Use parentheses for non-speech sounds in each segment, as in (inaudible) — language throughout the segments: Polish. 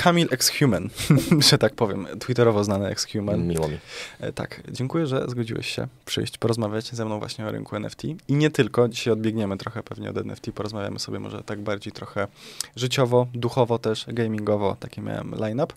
Kamil Exhuman, (laughs) że tak powiem, twitterowo znany Exhuman. Miło mi. E, Tak, dziękuję, że zgodziłeś się przyjść, porozmawiać ze mną właśnie o rynku NFT. I nie tylko, dzisiaj odbiegniemy trochę pewnie od NFT, porozmawiamy sobie może tak bardziej trochę życiowo, duchowo też, gamingowo, taki miałem line-up.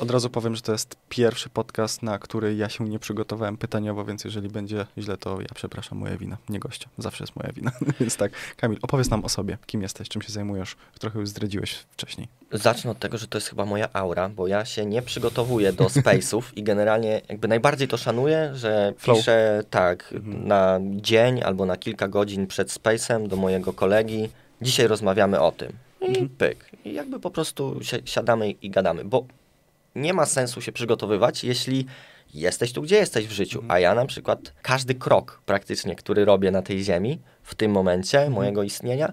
Od razu powiem, że to jest pierwszy podcast, na który ja się nie przygotowałem pytaniowo, więc jeżeli będzie źle, to ja przepraszam, moja wina, nie gościa. Zawsze jest moja wina. (laughs) więc tak, Kamil, opowiedz nam o sobie, kim jesteś, czym się zajmujesz. Trochę już zdradziłeś wcześniej. Zacznę od tego, że to jest chyba moja aura, bo ja się nie przygotowuję do space'ów i generalnie jakby najbardziej to szanuję, że Flow. piszę tak Mhm. na dzień albo na kilka godzin przed space'em do mojego kolegi. Dzisiaj rozmawiamy o tym. I Mhm. pyk. I jakby po prostu si siadamy i gadamy, bo nie ma sensu się przygotowywać, jeśli jesteś tu, gdzie jesteś w życiu. Mhm. A ja na przykład każdy krok praktycznie, który robię na tej ziemi w tym momencie Mhm. mojego istnienia,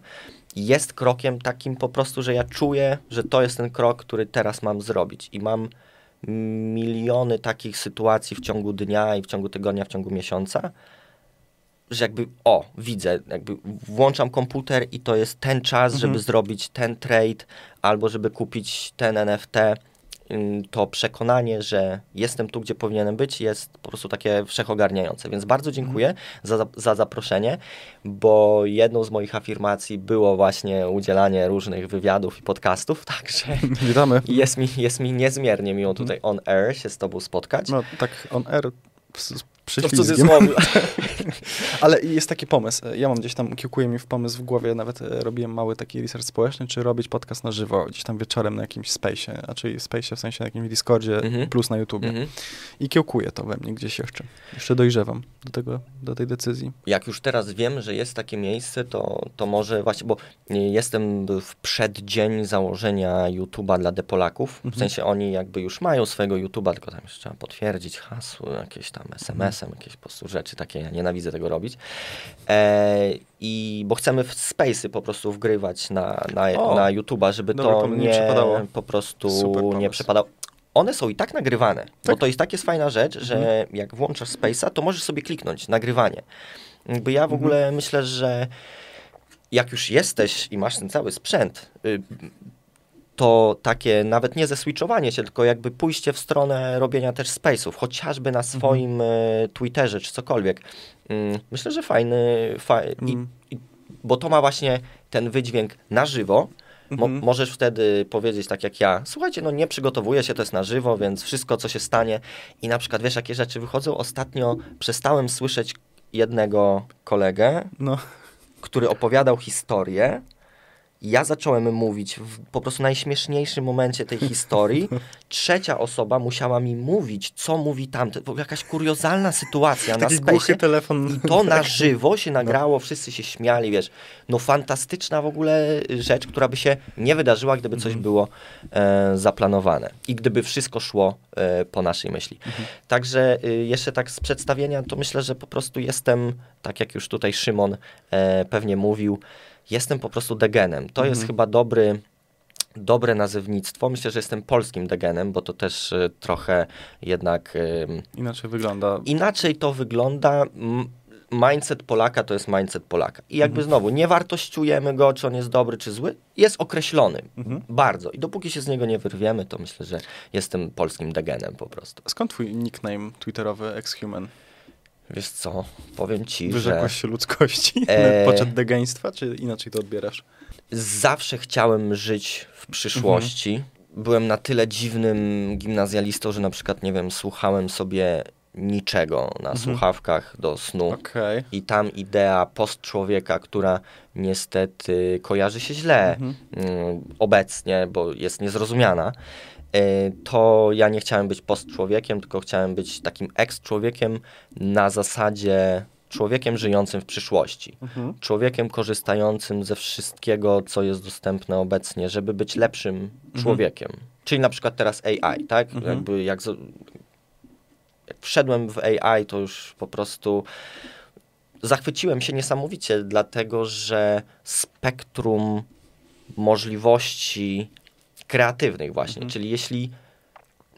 jest krokiem takim po prostu, że ja czuję, że to jest ten krok, który teraz mam zrobić. I mam miliony takich sytuacji w ciągu dnia i w ciągu tygodnia, w ciągu miesiąca, że jakby, o, widzę, jakby włączam komputer i to jest ten czas, żeby Mhm. zrobić ten trade, albo żeby kupić ten NFT. To przekonanie, że jestem tu, gdzie powinienem być, jest po prostu takie wszechogarniające. Więc bardzo dziękuję za, za zaproszenie, bo jedną z moich afirmacji było właśnie udzielanie różnych wywiadów i podcastów, (laughs) także (laughs) Witamy. jest mi, jest mi niezmiernie miło tutaj on air się z tobą spotkać. No tak, on air przyślizgiem. cudzysłowie. (laughs) Ale jest taki pomysł. Ja mam gdzieś tam, kiełkuje mi w pomysł w głowie, nawet e, robiłem mały taki research społeczny, czy robić podcast na żywo, gdzieś tam wieczorem na jakimś space'ie, a czyli space'ie w sensie na jakimś Discordzie Mhm. plus na YouTubie. Mhm. I kiełkuje to we mnie gdzieś jeszcze. Jeszcze dojrzewam do tego, do tej decyzji. Jak już teraz wiem, że jest takie miejsce, to, to może właśnie, bo nie, jestem w przeddzień założenia YouTube'a dla Depolaków. W Mhm. sensie oni jakby już mają swojego YouTube'a, tylko tam jeszcze trzeba potwierdzić hasło, jakieś tam SMS-em, jakieś po prostu rzeczy takie. Ja nienawidzę tego robić. E, I bo chcemy w Space'y po prostu wgrywać na, na, O, na YouTube'a, żeby dobry to nie nie po prostu Super nie pomysł. przepadało. One są i tak nagrywane, bo Tak. to jest tak jest fajna rzecz, że jak włączasz Space'a, to możesz sobie kliknąć nagrywanie. Jakby ja w Mhm. ogóle myślę, że jak już jesteś i masz ten cały sprzęt, y, to takie nawet nie zeswitchowanie się, tylko jakby pójście w stronę robienia też space'ów, chociażby na swoim y, Twitterze czy cokolwiek. Mm, Myślę, że fajny, fa i, Mm. i, bo to ma właśnie ten wydźwięk na żywo. Mo Mhm. możesz wtedy powiedzieć tak jak ja, słuchajcie, no nie przygotowuję się, to jest na żywo, więc wszystko co się stanie i na przykład wiesz jakie rzeczy wychodzą. Ostatnio przestałem słyszeć jednego kolegę, No, który opowiadał historię. Ja zacząłem mówić w po prostu najśmieszniejszym momencie tej historii. (laughs) Trzecia osoba musiała mi mówić, co mówi tamten. Jakaś kuriozalna sytuacja na taki głuchy specie. telefon. I to na (laughs) żywo się nagrało, wszyscy się śmiali, wiesz. No fantastyczna w ogóle rzecz, która by się nie wydarzyła, gdyby coś było e, zaplanowane. I gdyby wszystko szło e, po naszej myśli. Także y, jeszcze tak z przedstawienia, to myślę, że po prostu jestem, tak jak już tutaj Szymon e, pewnie mówił, jestem po prostu degenem. To jest chyba dobry dobre nazewnictwo. Myślę, że jestem polskim degenem, bo to też e, trochę jednak Inaczej wygląda. inaczej to wygląda. Mindset Polaka to jest mindset Polaka. I jakby znowu, nie wartościujemy go, czy on jest dobry, czy zły. Jest określony. Mhm. Bardzo. I dopóki się z niego nie wyrwiemy, to myślę, że jestem polskim degenem po prostu. Skąd twój nickname twitterowy Exhuman? Wiesz co, powiem ci, że Wyrzekłeś się ludzkości? (laughs) E, Poczet degeństwa, czy inaczej to odbierasz? zawsze chciałem żyć w przyszłości. Byłem na tyle dziwnym gimnazjalistą, że na przykład, nie wiem, słuchałem sobie niczego na słuchawkach do snu. Okej. I tam idea post-człowieka, która niestety kojarzy się źle Mhm. mm, obecnie, bo jest niezrozumiana, to ja nie chciałem być post-człowiekiem, tylko chciałem być takim ex-człowiekiem na zasadzie człowiekiem żyjącym w przyszłości. Mhm. Człowiekiem korzystającym ze wszystkiego, co jest dostępne obecnie, żeby być lepszym człowiekiem. Czyli na przykład teraz AI, tak? Mhm. Jakby jak, jak wszedłem w AI, to już po prostu zachwyciłem się niesamowicie, dlatego że spektrum możliwości kreatywnych właśnie, czyli jeśli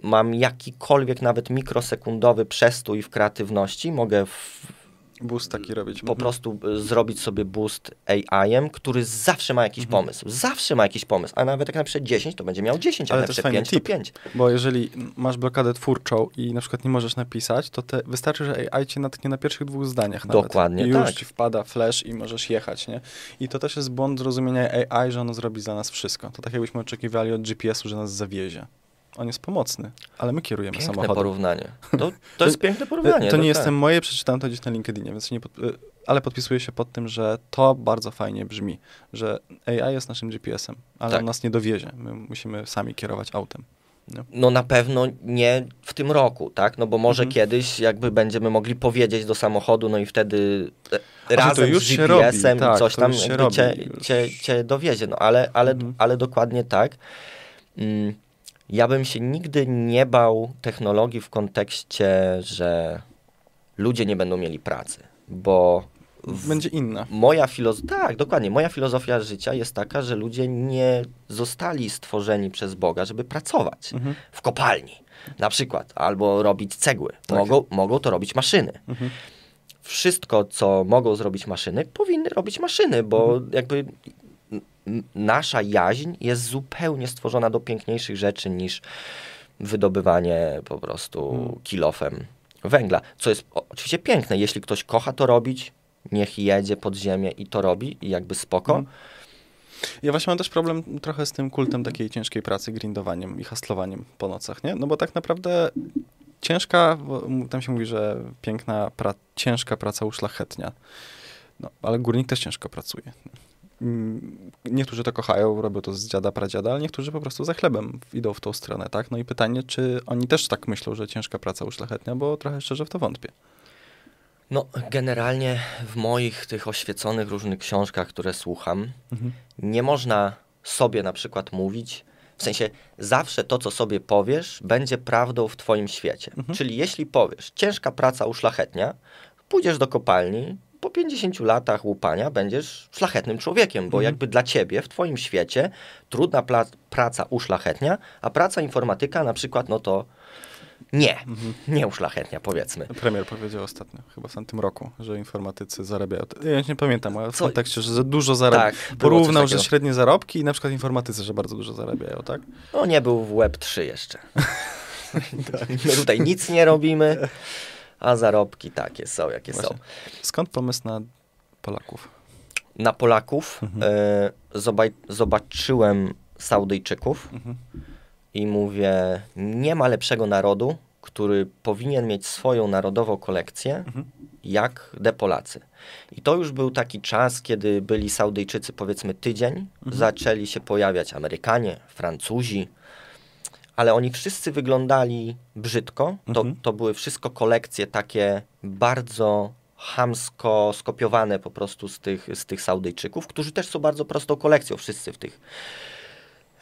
mam jakikolwiek nawet mikrosekundowy przestój w kreatywności, mogę w, Boost taki robić. po Mhm. prostu y, zrobić sobie boost AI-em, który zawsze ma jakiś Mhm. pomysł. Zawsze ma jakiś pomysł. A nawet jak napisze 10, to będzie miał 10, a Ale to napisze fajny 5, to tip. 5. Bo jeżeli masz blokadę twórczą i na przykład nie możesz napisać, to te, wystarczy, że AI cię natknie na pierwszych dwóch zdaniach nawet. Dokładnie I już tak. ci wpada flash i możesz jechać, nie? I to też jest błąd zrozumienia AI, że ono zrobi za nas wszystko. To tak jakbyśmy oczekiwali od GPS-u, że nas zawiezie. On jest pomocny, ale my kierujemy Piękne samochodem. porównanie. (laughs) To, to jest piękne porównanie. To nie tak. jestem moje, przeczytałem to gdzieś na LinkedInie, więc nie pod, e, ale podpisuję się pod tym, że to bardzo fajnie brzmi, że AI jest naszym GPS-em, ale Tak. on nas nie dowiezie. My musimy sami kierować autem. Nie? No na pewno nie w tym roku, tak? No bo może Mhm. kiedyś jakby będziemy mogli powiedzieć do samochodu, no i wtedy e, to razem z GPS-em tak, coś to tam cię, cię, cię dowiezie. No ale, ale, Mhm. ale dokładnie tak. Mm, Ja bym się nigdy nie bał technologii w kontekście, że ludzie nie będą mieli pracy, bo Będzie inna. Moja filozofia, tak, dokładnie. Moja filozofia życia jest taka, że ludzie nie zostali stworzeni przez Boga, żeby pracować Mhm. w kopalni, na przykład, albo robić cegły. Tak. Mogą, mogą to robić maszyny. Mhm. Wszystko, co mogą zrobić maszyny, powinny robić maszyny, bo Mhm. jakby nasza jaźń jest zupełnie stworzona do piękniejszych rzeczy niż wydobywanie po prostu Mhm. kilofem węgla. Co jest oczywiście piękne. Jeśli ktoś kocha to robić, niech jedzie pod ziemię i to robi i jakby spoko. Mhm. Ja właśnie mam też problem trochę z tym kultem takiej ciężkiej pracy, grindowaniem i hastlowaniem po nocach, nie? No bo tak naprawdę ciężka, tam się mówi, że piękna, pra, ciężka praca uszlachetnia. No, ale górnik też ciężko pracuje. Mm, Niektórzy to kochają, robią to z dziada, pradziada, ale niektórzy po prostu za chlebem idą w tą stronę, tak? No i pytanie, czy oni też tak myślą, że ciężka praca uszlachetnia, bo trochę szczerze w to wątpię. No, generalnie w moich tych oświeconych różnych książkach, które słucham, Mhm. nie można sobie na przykład mówić, w sensie zawsze to, co sobie powiesz, będzie prawdą w twoim świecie. Mhm. Czyli jeśli powiesz, ciężka praca uszlachetnia, pójdziesz do kopalni, po 50 latach łupania będziesz szlachetnym człowiekiem, bo Mhm. jakby dla ciebie, w twoim świecie, trudna pla- praca uszlachetnia, a praca informatyka na przykład, no to nie, Mhm. (laughs) nie uszlachetnia, powiedzmy. Premier powiedział ostatnio, chyba w tamtym roku, że informatycy zarabiają. Ja nie pamiętam, ale w Co- kontekście, że za dużo zarabiają. Tak, Porównał, że średnie zarobki i na przykład informatycy, że bardzo dużo zarabiają, tak? No nie był w Web 3 jeszcze. (laughs) My tutaj nic nie robimy, (laughs) a zarobki takie są, jakie są. Właśnie. Skąd pomysł na Polaków? Na Polaków Mhm. e, zoba- zobaczyłem Saudyjczyków Mhm. i mówię, nie ma lepszego narodu, który powinien mieć swoją narodową kolekcję, Mhm. jak de Polacy. I to już był taki czas, kiedy byli Saudyjczycy powiedzmy tydzień, Mhm. zaczęli się pojawiać Amerykanie, Francuzi, ale oni wszyscy wyglądali brzydko. To, Mhm. to były wszystko kolekcje takie bardzo chamsko skopiowane po prostu z tych, z tych Saudyjczyków, którzy też są bardzo prostą kolekcją, wszyscy w tych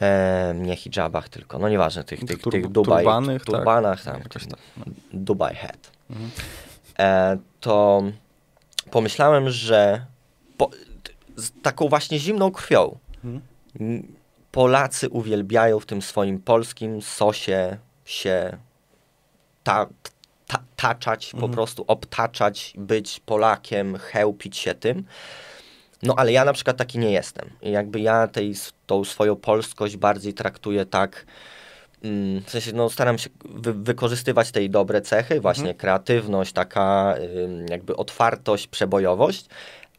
e, nie hijabach tylko, no nieważne, tych, tych, Tur- tych Dubaj, turbanych, tak. turbanach, tam, Jakoś tak. No. Dubai Hat Mhm. e, to pomyślałem, że po, z taką właśnie zimną krwią Mhm. Polacy uwielbiają w tym swoim polskim sosie się ta, ta, taczać, po Mhm. prostu obtaczać, być Polakiem, chełpić się tym. No ale ja na przykład taki nie jestem. I jakby ja tej, tą swoją polskość bardziej traktuję tak, mm, w sensie no, staram się wy, wykorzystywać tej dobre cechy, właśnie Mhm. kreatywność, taka jakby otwartość, przebojowość,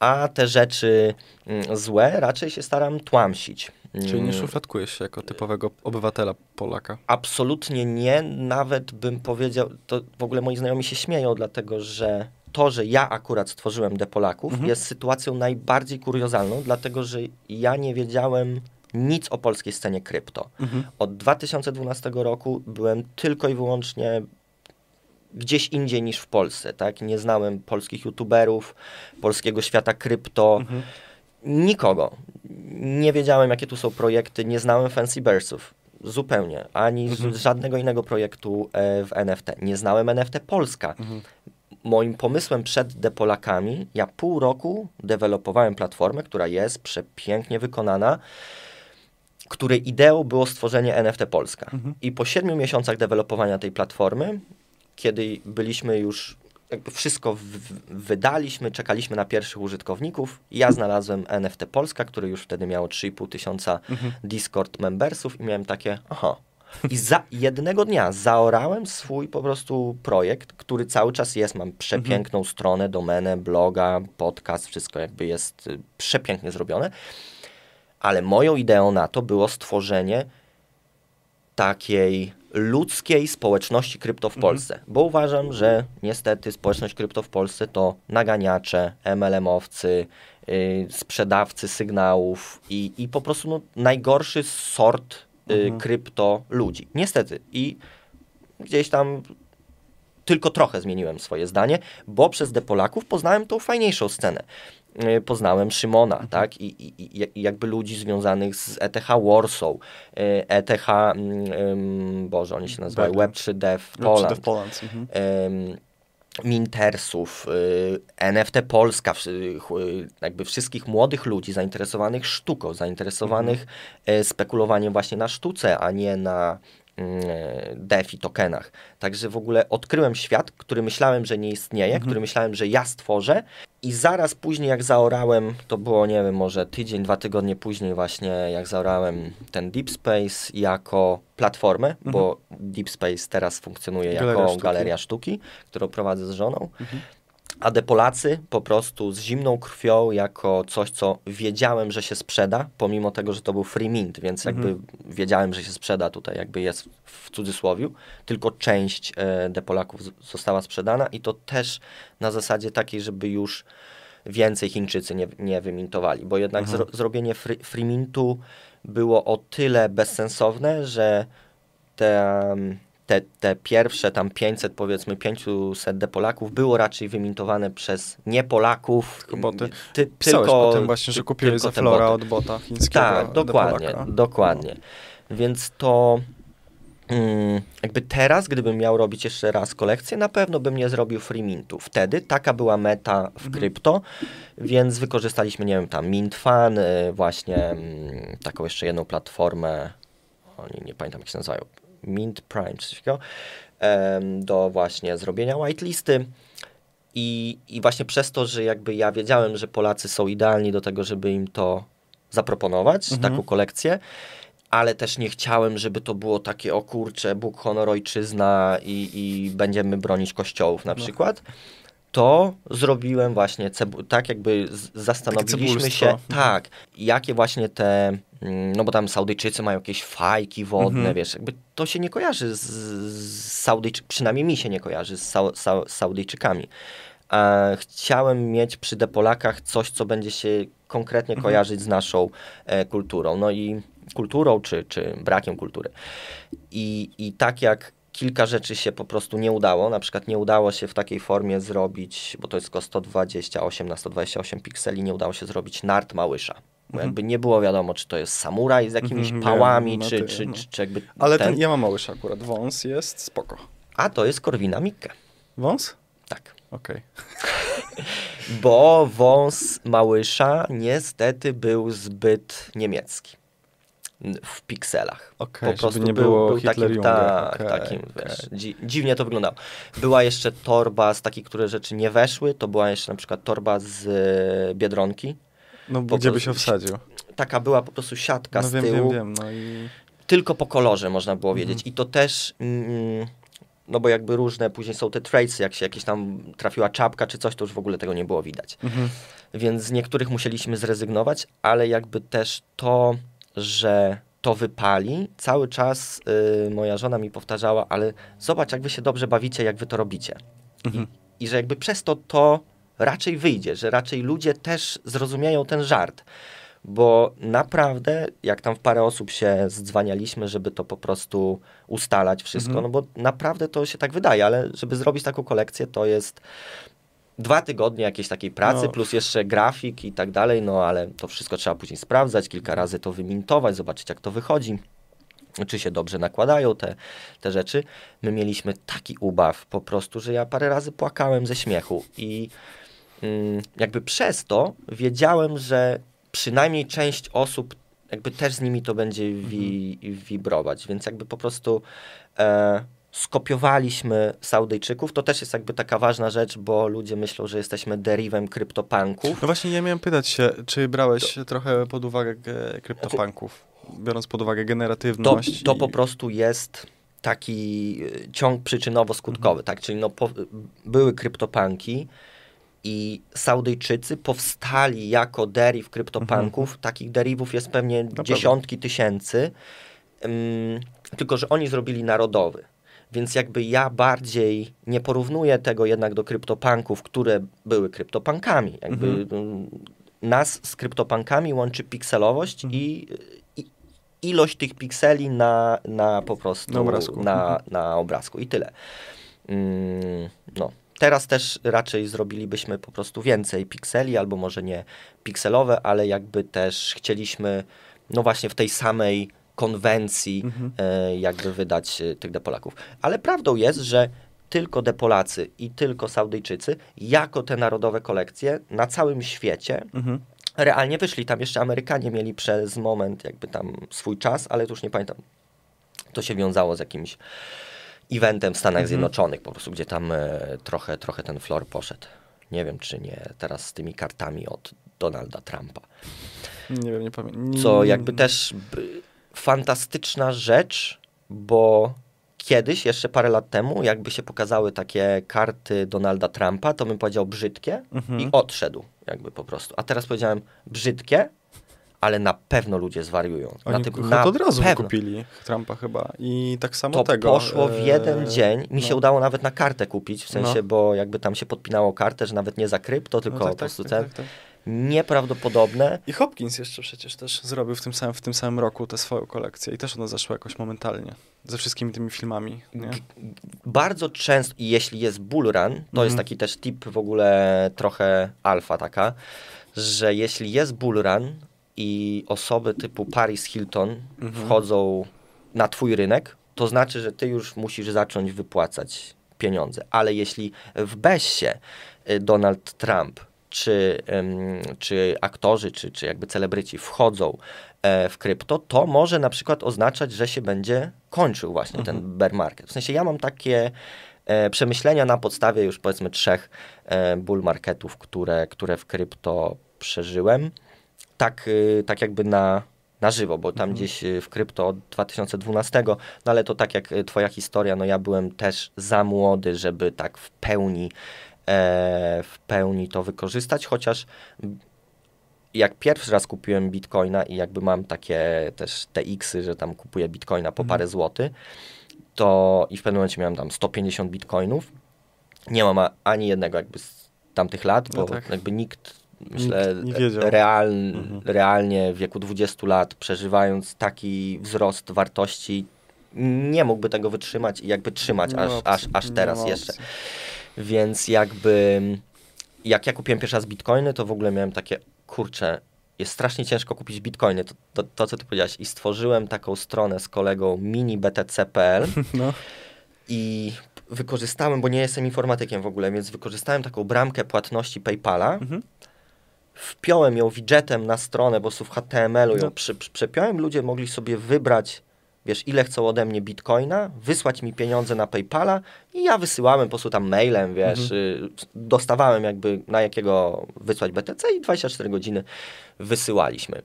a te rzeczy mm, złe raczej się staram tłamsić. Czyli nie Mm, szufladkujesz się jako typowego obywatela Polaka. Absolutnie nie, nawet bym powiedział, to w ogóle moi znajomi się śmieją, dlatego że to, że ja akurat stworzyłem Depolaków Mhm. jest sytuacją najbardziej kuriozalną, dlatego że ja nie wiedziałem nic o polskiej scenie krypto. Mhm. Od 2012 roku byłem tylko i wyłącznie gdzieś indziej niż w Polsce, tak? Nie znałem polskich youtuberów, polskiego świata krypto, Mhm. nikogo. Nie wiedziałem, jakie tu są projekty, nie znałem Fancy Bearsów. Zupełnie. Ani z- Mhm. żadnego innego projektu e, w NFT. Nie znałem NFT Polska. Mhm. Moim pomysłem przed Depolakami, ja pół roku dewelopowałem platformę, która jest przepięknie wykonana, której ideą było stworzenie NFT Polska. Mhm. I po siedmiu miesiącach dewelopowania tej platformy, kiedy byliśmy już jakby wszystko wydaliśmy, czekaliśmy na pierwszych użytkowników. Ja znalazłem NFT Polska, który już wtedy miało 3,5 tysiąca mhm. Discord membersów i miałem takie, aha. I za jednego dnia zaorałem swój po prostu projekt, który cały czas jest. Mam przepiękną mhm. stronę, domenę, bloga, podcast, wszystko jakby jest y, przepięknie zrobione. Ale moją ideą na to było stworzenie takiej ludzkiej społeczności krypto w mhm. Polsce, mhm. bo uważam, że niestety społeczność krypto w Polsce to naganiacze, MLM-owcy, yy, sprzedawcy sygnałów i, i po prostu no, najgorszy sort yy, mhm. krypto ludzi. Niestety. I gdzieś tam tylko trochę zmieniłem swoje zdanie, bo przez Depolaków poznałem tą fajniejszą scenę. Y, poznałem Szymona, mhm. tak, I, i, i, jakby ludzi związanych z ETH Warsaw, ETH, um, Boże, oni się nazywają Web3 Dev Poland, Web3 Dev Poland. Mhm. Um, Mintersów, y, NFT Polska, y, jakby wszystkich młodych ludzi zainteresowanych sztuką, zainteresowanych mhm. spekulowaniem właśnie na sztuce, a nie na Mm, DeFi tokenach. Także w ogóle odkryłem świat, który myślałem, że nie istnieje, mhm. który myślałem, że ja stworzę i zaraz później jak zaorałem, to było nie wiem, może tydzień, dwa tygodnie później właśnie jak zaorałem ten Deep Space jako platformę, mhm. bo Deep Space teraz funkcjonuje Galeria jako sztuki. Galeria Sztuki, którą prowadzę z żoną. Mhm a Polacy po prostu z zimną krwią jako coś, co wiedziałem, że się sprzeda, pomimo tego, że to był free mint, więc jakby mhm. wiedziałem, że się sprzeda tutaj, jakby jest w cudzysłowiu, tylko część e, Polaków została sprzedana i to też na zasadzie takiej, żeby już więcej Chińczycy nie, nie wymintowali, bo jednak mhm. zro, zrobienie free, free mintu było o tyle bezsensowne, że te te, te pierwsze tam 500, powiedzmy 500 de Polaków było raczej wymintowane przez nie Polaków. Tylko boty. Ty, tylko potem właśnie, że kupiłeś za flora od bota chińskiego. Tak, dokładnie, dokładnie. No. Więc to mm, jakby teraz, gdybym miał robić jeszcze raz kolekcję, na pewno bym nie zrobił free mintu. Wtedy taka była meta w mhm. krypto, więc wykorzystaliśmy, nie wiem, tam Mintfan, y, właśnie mm, taką jeszcze jedną platformę, oni nie pamiętam jak się nazywają, Mint Prime, coś takiego, do właśnie zrobienia whitelisty. I, I właśnie przez to, że jakby ja wiedziałem, że Polacy są idealni do tego, żeby im to zaproponować, mhm. taką kolekcję, ale też nie chciałem, żeby to było takie, o kurcze, Bóg, honor, ojczyzna i, i będziemy bronić kościołów na no. To zrobiłem właśnie, tak jakby zastanowiliśmy się, tak, jakie właśnie te, mm, no bo tam Saudyjczycy mają jakieś fajki wodne, mhm. wiesz, jakby to się nie kojarzy z, z Saudyjczykami, przynajmniej mi się nie kojarzy z, Sau, Saudyjczykami. A chciałem mieć przy Depolakach coś, co będzie się konkretnie mhm. kojarzyć z naszą e, kulturą, no i kulturą, czy, czy brakiem kultury. I, I tak jak kilka rzeczy się po prostu nie udało. Na przykład nie udało się w takiej formie zrobić, bo to jest tylko 128 na 128 pikseli, nie udało się zrobić nart małysza. Bo mhm. jakby nie było wiadomo, czy to jest samuraj z jakimiś mhm, pałami, wiem, czy, ty, czy, no. czy, czy, jakby. Ale ten... ten ja mam małysza akurat. Wąs jest spoko. A to jest Korwina Mikke. Wąs? Tak. Okej. Okay. (laughs) bo wąs małysza niestety był zbyt niemiecki w pikselach. Okay, po prostu nie był, było był takim, tak, okay, takim okay. Wiesz, dzi dziwnie to wyglądało. Była jeszcze torba z takich, które rzeczy nie weszły, to była jeszcze na przykład torba z e, Biedronki. No po gdzie by się wsadził? Taka była po prostu siatka no, z wiem, tyłu. Wiem, wiem, no i... Tylko po kolorze można było wiedzieć. Mhm. I to też... Mm, no bo jakby różne, później są te trades, jak się jakieś tam trafiła czapka czy coś, to już w ogóle tego nie było widać. Mhm. Więc z niektórych musieliśmy zrezygnować, ale jakby też to że to wypali, cały czas y, moja żona mi powtarzała, ale zobacz, jak wy się dobrze bawicie, jak wy to robicie. Mhm. I, I, że jakby przez to to raczej wyjdzie, że raczej ludzie też zrozumieją ten żart. Bo naprawdę, jak tam w parę osób się zdzwanialiśmy, żeby to po prostu ustalać wszystko, mhm. no bo naprawdę to się tak wydaje, ale żeby zrobić taką kolekcję, to jest dwa tygodnie jakiejś takiej pracy, no. plus jeszcze grafik i tak dalej, no ale to wszystko trzeba później sprawdzać, kilka razy to wymintować, zobaczyć jak to wychodzi czy się dobrze nakładają te, te rzeczy. My mieliśmy taki ubaw po prostu, że ja parę razy płakałem ze śmiechu i mm, jakby przez to wiedziałem, że przynajmniej część osób jakby też z nimi to będzie wi mhm. wibrować, więc jakby po prostu e, skopiowaliśmy Saudyjczyków. To też jest jakby taka ważna rzecz, bo ludzie myślą, że jesteśmy derivem kryptopunków. No właśnie, ja miałem pytać się, czy brałeś to... trochę pod uwagę kryptopunków, biorąc pod uwagę generatywność? To, to i... po prostu jest taki y, ciąg przyczynowo-skutkowy, mhm. tak? Czyli no, po, były kryptopanki i Saudyjczycy powstali jako deriv kryptopunków. Mhm. Takich derivów jest pewnie dziesiątki tysięcy. Um, tylko, że oni zrobili narodowy. Więc jakby ja bardziej nie porównuję tego jednak do kryptopunków, które były kryptopankami. Jakby mhm. nas z kryptopankami łączy pikselowość mhm. i, i, ilość tych pikseli na, na po prostu na obrazku. Na, mhm. na obrazku i tyle. Mm, no. Teraz też raczej zrobilibyśmy po prostu więcej pikseli, albo może nie pikselowe, ale jakby też chcieliśmy, no właśnie w tej samej konwencji mhm. e, jakby wydać e, tych depolaków. Ale prawdą jest, że tylko depolacy i tylko Saudyjczycy jako te narodowe kolekcje na całym świecie mhm. realnie wyszli. Tam jeszcze Amerykanie mieli przez moment jakby tam swój czas, ale to już nie pamiętam. To się wiązało z jakimś eventem w Stanach mhm. Zjednoczonych po prostu, gdzie tam e, trochę, trochę ten flor poszedł. Nie wiem, czy nie teraz z tymi kartami od Donalda Trumpa. Nie wiem, nie pamiętam. Co jakby też fantastyczna rzecz, bo kiedyś, jeszcze parę lat temu, jakby się pokazały takie karty Donalda Trumpa, to bym powiedział brzydkie mhm. i odszedł jakby po prostu. A teraz powiedziałem brzydkie, ale na pewno ludzie zwariują. Oni na typu, na od razu pewno. kupili Trumpa chyba i tak samo to tego. poszło w jeden e... dzień. Mi no. się udało nawet na kartę kupić, w sensie, no. bo jakby tam się podpinało kartę, że nawet nie za krypto, tylko no tak, po tak, prostu tak, tak, tak, nieprawdopodobne. I Hopkins jeszcze przecież też zrobił w tym samym, w tym samym roku tę swoją kolekcję i też ona zaszła jakoś momentalnie ze wszystkimi tymi filmami. Bardzo często, jeśli jest bull run, to mm. jest mhm. taki też tip w ogóle trochę alfa taka, że jeśli jest bull run i osoby typu Paris Hilton -hmm. wchodzą na twój rynek, to znaczy, że ty już musisz zacząć wypłacać pieniądze. Ale jeśli w Bessie y, Donald Trump czy, czy aktorzy, czy, czy jakby celebryci wchodzą e, w krypto, to może na przykład oznaczać, że się będzie kończył właśnie mhm. ten bear market. W sensie ja mam takie e, przemyślenia na podstawie już powiedzmy trzech e, bull marketów, które, które w krypto przeżyłem. Tak, y, tak jakby na, na żywo, bo tam mhm. gdzieś y, w krypto od 2012, no ale to tak jak y, twoja historia, no ja byłem też za młody, żeby tak w pełni w pełni to wykorzystać, chociaż jak pierwszy raz kupiłem bitcoina i jakby mam takie też TX-y, że tam kupuję bitcoina po mhm. parę złotych, to i w pewnym momencie miałem tam 150 bitcoinów. Nie mam ani jednego jakby z tamtych lat, bo no tak. jakby nikt, myślę, nikt real, mhm. realnie w wieku 20 lat przeżywając taki wzrost wartości nie mógłby tego wytrzymać i jakby trzymać aż, aż, aż teraz jeszcze. Więc jakby jak ja kupiłem pierwszy raz bitcoiny, to w ogóle miałem takie, kurczę, jest strasznie ciężko kupić bitcoiny, to, to, to co ty powiedziałeś. I stworzyłem taką stronę z kolegą minibtc.pl (laughs) no. i wykorzystałem, bo nie jestem informatykiem w ogóle, więc wykorzystałem taką bramkę płatności PayPala, mhm. wpiąłem ją widgetem na stronę, bo w HTML-u ją no. przy, przy, przepiąłem, ludzie mogli sobie wybrać wiesz, ile chcą ode mnie bitcoina, wysłać mi pieniądze na PayPala i ja wysyłałem po prostu tam mailem, wiesz, mhm. Y, dostawałem jakby na jakiego wysłać BTC i 24 godziny wysyłaliśmy.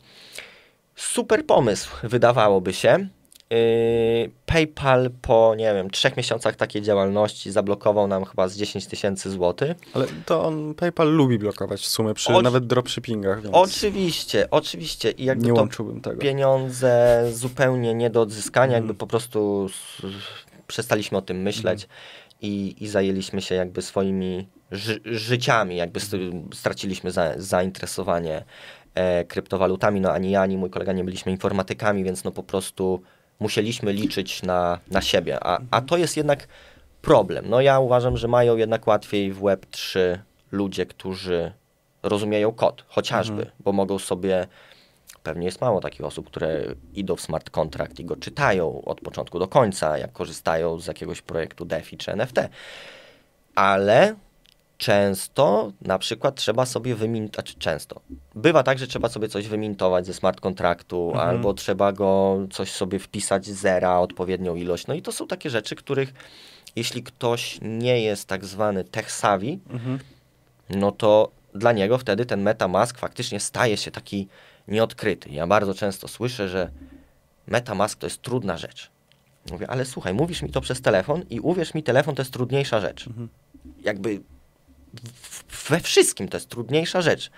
Super pomysł, wydawałoby się. Yy, PayPal po, nie wiem, trzech miesiącach takiej działalności zablokował nam chyba z 10 tysięcy złotych. Ale to on, PayPal lubi blokować sumy przy o, nawet dropshippingach. Więc... Oczywiście, oczywiście. I jakby nie łączyłbym tego. pieniądze zupełnie nie do odzyskania, jakby mhm. po prostu przestaliśmy o tym myśleć mm. i, i zajęliśmy się jakby swoimi ży życiami, jakby straciliśmy za zainteresowanie e, kryptowalutami, no ani ja, ani mój kolega nie byliśmy informatykami, więc no po prostu musieliśmy liczyć na, na siebie. A, a to jest jednak problem. No ja uważam, że mają jednak łatwiej w Web3 ludzie, którzy rozumieją kod, chociażby, mhm. bo mogą sobie, pewnie jest mało takich osób, które idą w smart contract i go czytają od początku do końca, jak korzystają z jakiegoś projektu DeFi czy NFT. Ale często na przykład trzeba sobie wymintować, znaczy często, bywa tak, że trzeba sobie coś wymintować ze smart kontraktu, Mhm. albo trzeba go coś sobie wpisać zera, odpowiednią ilość. No i to są takie rzeczy, których jeśli ktoś nie jest tak zwany tech savvy, Mhm. no to dla niego wtedy ten MetaMask faktycznie staje się taki nieodkryty. Ja bardzo często słyszę, że MetaMask to jest trudna rzecz. Mówię, ale słuchaj, mówisz mi to przez telefon i uwierz mi, telefon to jest trudniejsza rzecz. Mhm. Jakby we wszystkim to jest trudniejsza rzecz.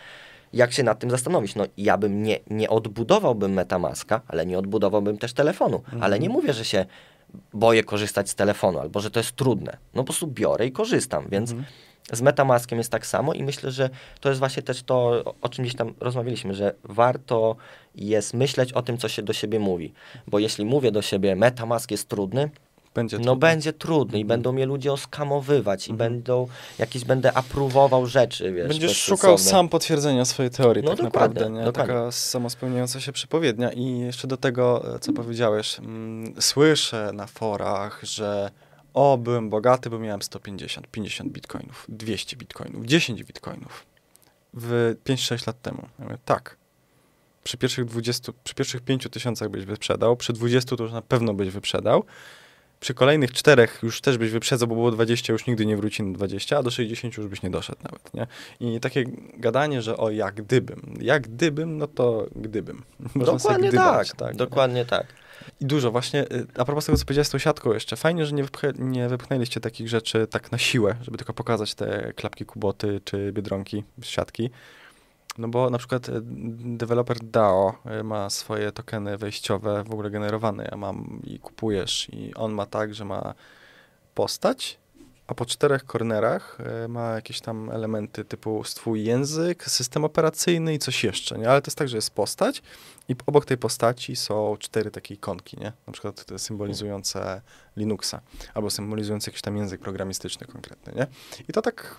Jak się nad tym zastanowić? No ja bym nie, nie odbudowałbym MetaMaska, ale nie odbudowałbym też telefonu. Ale nie mówię, że się boję korzystać z telefonu, albo że to jest trudne. No po prostu biorę i korzystam, więc z MetaMaskiem jest tak samo i myślę, że to jest właśnie też to, o- o czym gdzieś tam rozmawialiśmy, że warto jest myśleć o tym, co się do siebie mówi. Bo jeśli mówię do siebie, MetaMask jest trudny, Będzie no trudno. będzie trudny i będą mnie ludzie oskamowywać i będą jakieś, będę apruwował rzeczy, wiesz. Będziesz szukał sam potwierdzenia swojej teorii, No tak dokładnie, naprawdę, nie? dokładnie. Taka samospełniająca się przepowiednia. I jeszcze do tego, e, co powiedziałeś, mm, słyszę na forach, że o, byłem bogaty, bo miałem 150, 50 bitcoinów, 200 bitcoinów, 10 bitcoinów w 5-6 lat temu. Ja mówię, tak. Przy pierwszych 20, przy pierwszych 5 tysiącach byś wyprzedał, przy 20 to już na pewno byś wyprzedał, przy kolejnych czterech już też byś wyprzedzał, bo było 20, już nigdy nie wróci na 20, a do 60 już byś nie doszedł nawet, nie? I takie gadanie, że o, jak gdybym. Jak gdybym, no to gdybym. (laughs) Można Dokładnie gdybać, tak, nie? dokładnie tak. I dużo właśnie, y, a propos tego, co powiedziałeś z tą siatką jeszcze, fajnie, że nie, wypchę, nie wypchnęliście takich rzeczy tak na siłę, żeby tylko pokazać te klapki Kuboty czy Biedronki z siatki. No bo na przykład y, deweloper DAO y, ma swoje tokeny wejściowe w ogóle generowane. Ja mam i kupujesz i on ma tak, że ma postać, a po czterech kornerach y, ma jakieś tam elementy typu twój język, system operacyjny i coś jeszcze, nie? Ale to jest tak, że jest postać i obok tej postaci są cztery takie ikonki, nie? Na przykład symbolizujące Linuxa albo symbolizujące jakiś tam język programistyczny konkretny, nie? I to tak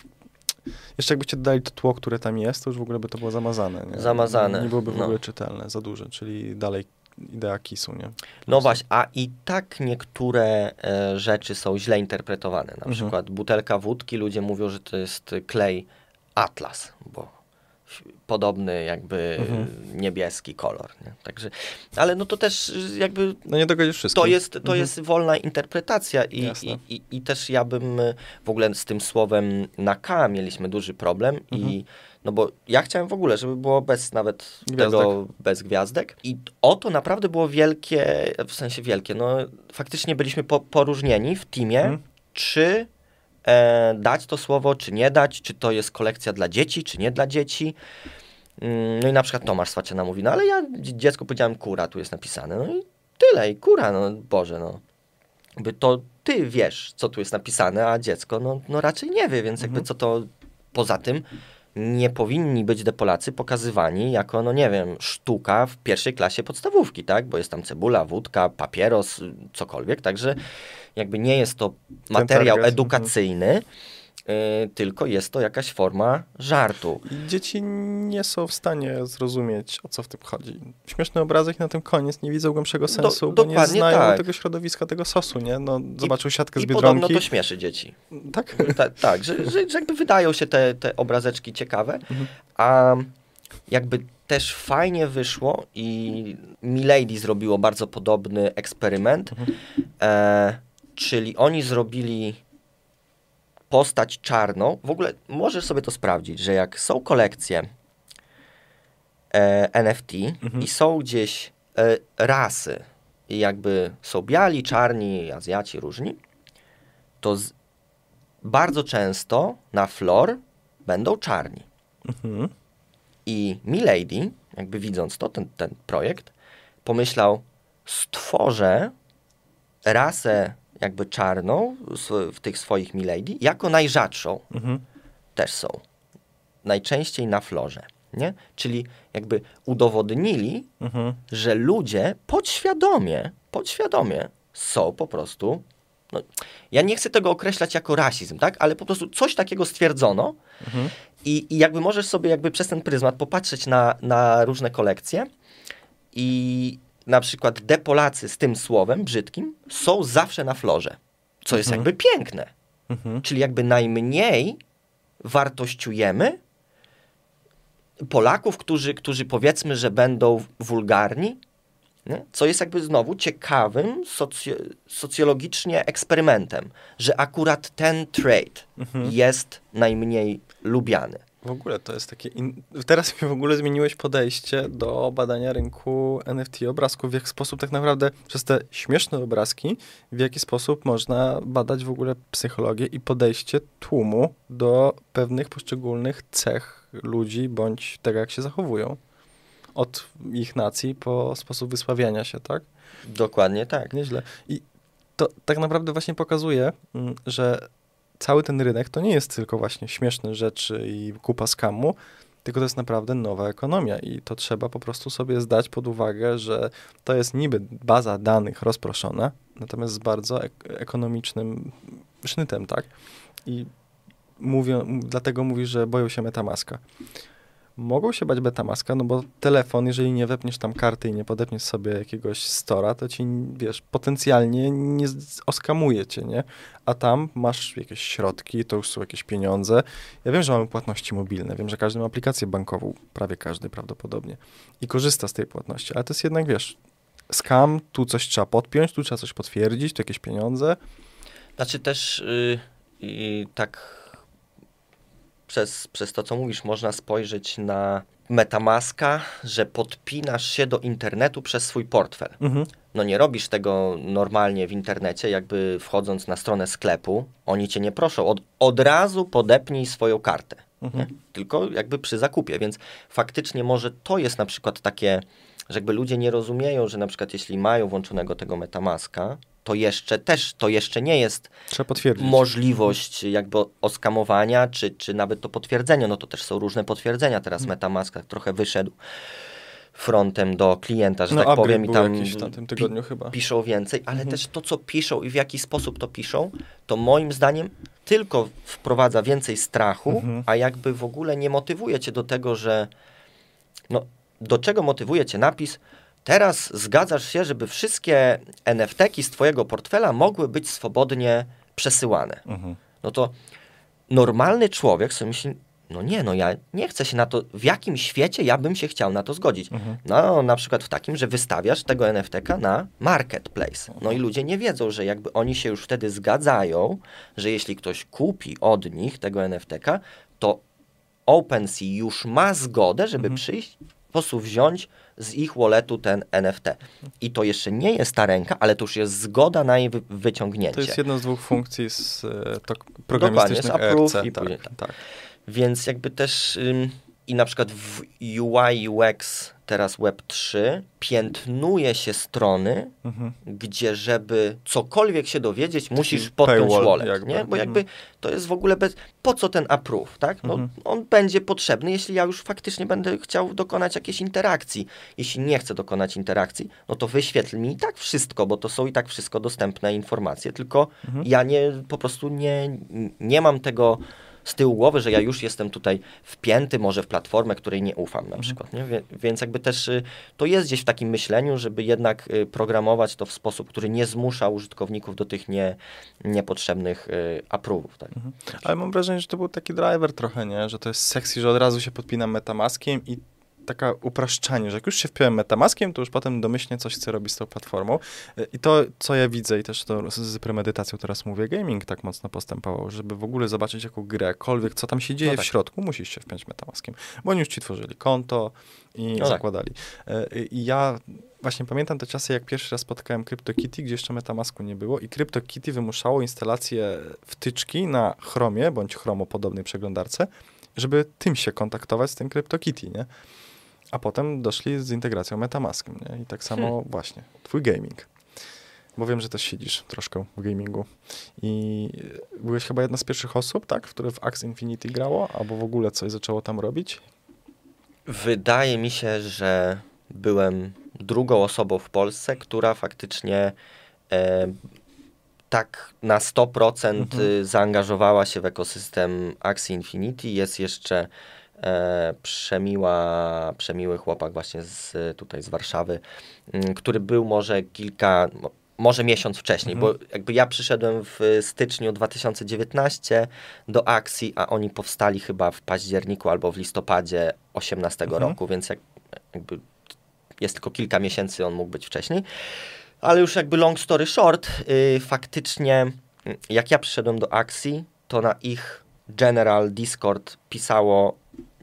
jeszcze jakbyście dodali to tło, które tam jest, to już w ogóle by to było zamazane, nie? Zamazane, Nie byłoby w no. ogóle czytelne, za duże, czyli dalej idea kisu, nie? No właśnie, a i tak niektóre e, rzeczy są źle interpretowane. Na Mhm. przykład butelka wódki, ludzie mówią, że to jest klej Atlas, bo podobny jakby Mhm. niebieski kolor. Nie? Także, ale no to też jakby No nie dogodzisz wszystko. to jest, to Mhm. jest wolna interpretacja i, i, i, i też ja bym y, w ogóle z tym słowem na K mieliśmy duży problem Mhm. i no bo ja chciałem w ogóle, żeby było bez nawet Gwiazdek. tego, bez gwiazdek i o to naprawdę było wielkie, w sensie wielkie, no faktycznie byliśmy po, poróżnieni w teamie, Mhm. czy e, dać to słowo, czy nie dać, czy to jest kolekcja dla dzieci, czy nie dla dzieci. Mm, No i na przykład Tomasz Swaciana mówi, no ale ja dzie- dziecku powiedziałem kura, tu jest napisane. No i tyle, i kura, no Boże, no. Jakby to ty wiesz, co tu jest napisane, a dziecko, no, no raczej nie wie, więc jakby co to, poza tym nie powinni być Polacy pokazywani jako, no nie wiem, sztuka w pierwszej klasie podstawówki, tak? Bo jest tam cebula, wódka, papieros, cokolwiek, także jakby nie jest to materiał target, edukacyjny, tylko jest to jakaś forma żartu. I dzieci nie są w stanie zrozumieć, o co w tym chodzi. Śmieszny obrazek i na tym koniec, nie widzą głębszego sensu, bo nie znają tak. tego środowiska, tego sosu, nie? No, zobaczył siatkę z I Biedronki. to śmieszy dzieci. Tak? (laughs) Ta, tak, że, że, że jakby wydają się te, te obrazeczki ciekawe, Mhm. a jakby też fajnie wyszło i Milady zrobiło bardzo podobny eksperyment, Mhm. e, czyli oni zrobili postać czarną. W ogóle możesz sobie to sprawdzić, że jak są kolekcje e, NFT Mhm. i są gdzieś e, rasy i jakby są biali, czarni, Azjaci różni, to z, bardzo często na floor będą czarni. Mhm. I Milady, jakby widząc to, ten, ten projekt, pomyślał, stworzę rasę jakby czarną w, tych swoich Milady jako najrzadszą Mhm. też są. Najczęściej na florze, nie? Czyli jakby udowodnili, Mhm. że ludzie podświadomie, podświadomie są po prostu. No, ja nie chcę tego określać jako rasizm, tak? Ale po prostu coś takiego stwierdzono Mhm. i, i jakby możesz sobie jakby przez ten pryzmat popatrzeć na, na różne kolekcje i na przykład depolacy z tym słowem brzydkim są zawsze na florze, co jest Mhm. jakby piękne. Mhm. Czyli jakby najmniej wartościujemy Polaków, którzy, którzy powiedzmy, że będą wulgarni, nie? co jest jakby znowu ciekawym socjo socjologicznie eksperymentem, że akurat ten trade mhm. jest najmniej lubiany. W ogóle to jest takie. In... Teraz mi w ogóle zmieniłeś podejście do badania rynku NFT obrazków. W jaki sposób tak naprawdę przez te śmieszne obrazki, w jaki sposób można badać w ogóle psychologię i podejście tłumu do pewnych poszczególnych cech ludzi, bądź tego, jak się zachowują. Od ich nacji po sposób wysławiania się, tak? Dokładnie tak. Nieźle. I to tak naprawdę właśnie pokazuje, mm, że cały ten rynek to nie jest tylko właśnie śmieszne rzeczy i kupa skamu, tylko to jest naprawdę nowa ekonomia i to trzeba po prostu sobie zdać pod uwagę, że to jest niby baza danych rozproszona, natomiast z bardzo ek ekonomicznym sznytem, tak? I mówią, dlatego mówi, że boją się Metamaska mogą się bać Betamaska, no bo telefon, jeżeli nie wepniesz tam karty i nie podepniesz sobie jakiegoś stora, to ci, wiesz, potencjalnie nie oskamuje cię, nie? A tam masz jakieś środki, to już są jakieś pieniądze. Ja wiem, że mamy płatności mobilne, wiem, że każdy ma aplikację bankową, prawie każdy prawdopodobnie i korzysta z tej płatności, ale to jest jednak, wiesz, skam, tu coś trzeba podpiąć, tu trzeba coś potwierdzić, tu jakieś pieniądze. Znaczy też yy, tak przez, przez to, co mówisz, można spojrzeć na Metamaska, że podpinasz się do internetu przez swój portfel. Mhm. No nie robisz tego normalnie w internecie, jakby wchodząc na stronę sklepu, oni cię nie proszą, od, od razu podepnij swoją kartę. Mhm. Tylko jakby przy zakupie, więc faktycznie może to jest na przykład takie, że jakby ludzie nie rozumieją, że na przykład jeśli mają włączonego tego Metamaska, to jeszcze też, to jeszcze nie jest możliwość jakby oskamowania, czy, czy nawet to potwierdzenie, no to też są różne potwierdzenia, teraz hmm. Metamask trochę wyszedł frontem do klienta, że no, tak powiem, i tam tym tygodniu chyba. piszą więcej, ale mhm. też to, co piszą i w jaki sposób to piszą, to moim zdaniem tylko wprowadza więcej strachu, mhm. a jakby w ogóle nie motywuje cię do tego, że no, do czego motywuje cię napis, Teraz zgadzasz się, żeby wszystkie NFT-ki z Twojego portfela mogły być swobodnie przesyłane. Mhm. No to normalny człowiek sobie myśli, no nie, no ja nie chcę się na to, w jakim świecie ja bym się chciał na to zgodzić. Mhm. No na przykład w takim, że wystawiasz tego NFT-ka na marketplace. No i ludzie nie wiedzą, że jakby oni się już wtedy zgadzają, że jeśli ktoś kupi od nich tego NFT-ka, to OpenSea już ma zgodę, żeby mhm. przyjść, po prostu wziąć z ich walletu ten NFT. I to jeszcze nie jest ta ręka, ale to już jest zgoda na jej wyciągnięcie. To jest jedna z dwóch funkcji z e, to, programistycznych Dokładnie, z approve ERC, i tak, tak. tak. Więc jakby też ym, i na przykład w UI UX teraz Web3 piętnuje się strony, mhm. gdzie żeby cokolwiek się dowiedzieć, musisz podpiąć wallet, jakby. nie? Bo jakby mhm. to jest w ogóle bez... Po co ten approve, tak? No, mhm. On będzie potrzebny, jeśli ja już faktycznie będę chciał dokonać jakiejś interakcji. Jeśli nie chcę dokonać interakcji, no to wyświetl mi i tak wszystko, bo to są i tak wszystko dostępne informacje, tylko mhm. ja nie, po prostu nie, nie mam tego z tyłu głowy, że ja już jestem tutaj wpięty może w platformę, której nie ufam na mhm. przykład. Nie? Więc jakby też y, to jest gdzieś w takim myśleniu, żeby jednak y, programować to w sposób, który nie zmusza użytkowników do tych nie, niepotrzebnych y, approve'ów. Tak? Mhm. Ale mam wrażenie, że to był taki driver trochę, nie? że to jest sexy, że od razu się podpinam metamaskiem i taka upraszczanie, że jak już się wpiąłem metamaskiem, to już potem domyślnie coś chcę robić z tą platformą. I to, co ja widzę i też to z premedytacją teraz mówię, gaming tak mocno postępował, żeby w ogóle zobaczyć jaką grę, jakkolwiek, co tam się dzieje no tak. w środku, musisz się wpiąć metamaskiem, bo oni już ci tworzyli konto i no tak. zakładali. Tak. I ja właśnie pamiętam te czasy, jak pierwszy raz spotkałem CryptoKitty, gdzie jeszcze Metamasku nie było i CryptoKitty wymuszało instalację wtyczki na Chromie, bądź Chromo podobnej przeglądarce, żeby tym się kontaktować z tym CryptoKitty, nie? A potem doszli z integracją Metamaskiem, nie? I tak samo hmm. właśnie, twój gaming. Bo wiem, że też siedzisz troszkę w gamingu. I byłeś chyba jedna z pierwszych osób, tak, które w Axe Infinity grało, albo w ogóle coś zaczęło tam robić? Wydaje mi się, że byłem drugą osobą w Polsce, która faktycznie e, tak na 100% mhm. zaangażowała się w ekosystem Axie Infinity. Jest jeszcze przemiła, przemiły chłopak właśnie z, tutaj z Warszawy, mm, który był może kilka, może miesiąc wcześniej, Mhm. bo jakby ja przyszedłem w styczniu 2019 do akcji, a oni powstali chyba w październiku albo w listopadzie 18 Mhm. roku, więc jak, jakby jest tylko kilka miesięcy, on mógł być wcześniej. Ale już jakby long story short, yy, faktycznie y, jak ja przyszedłem do akcji, to na ich general Discord pisało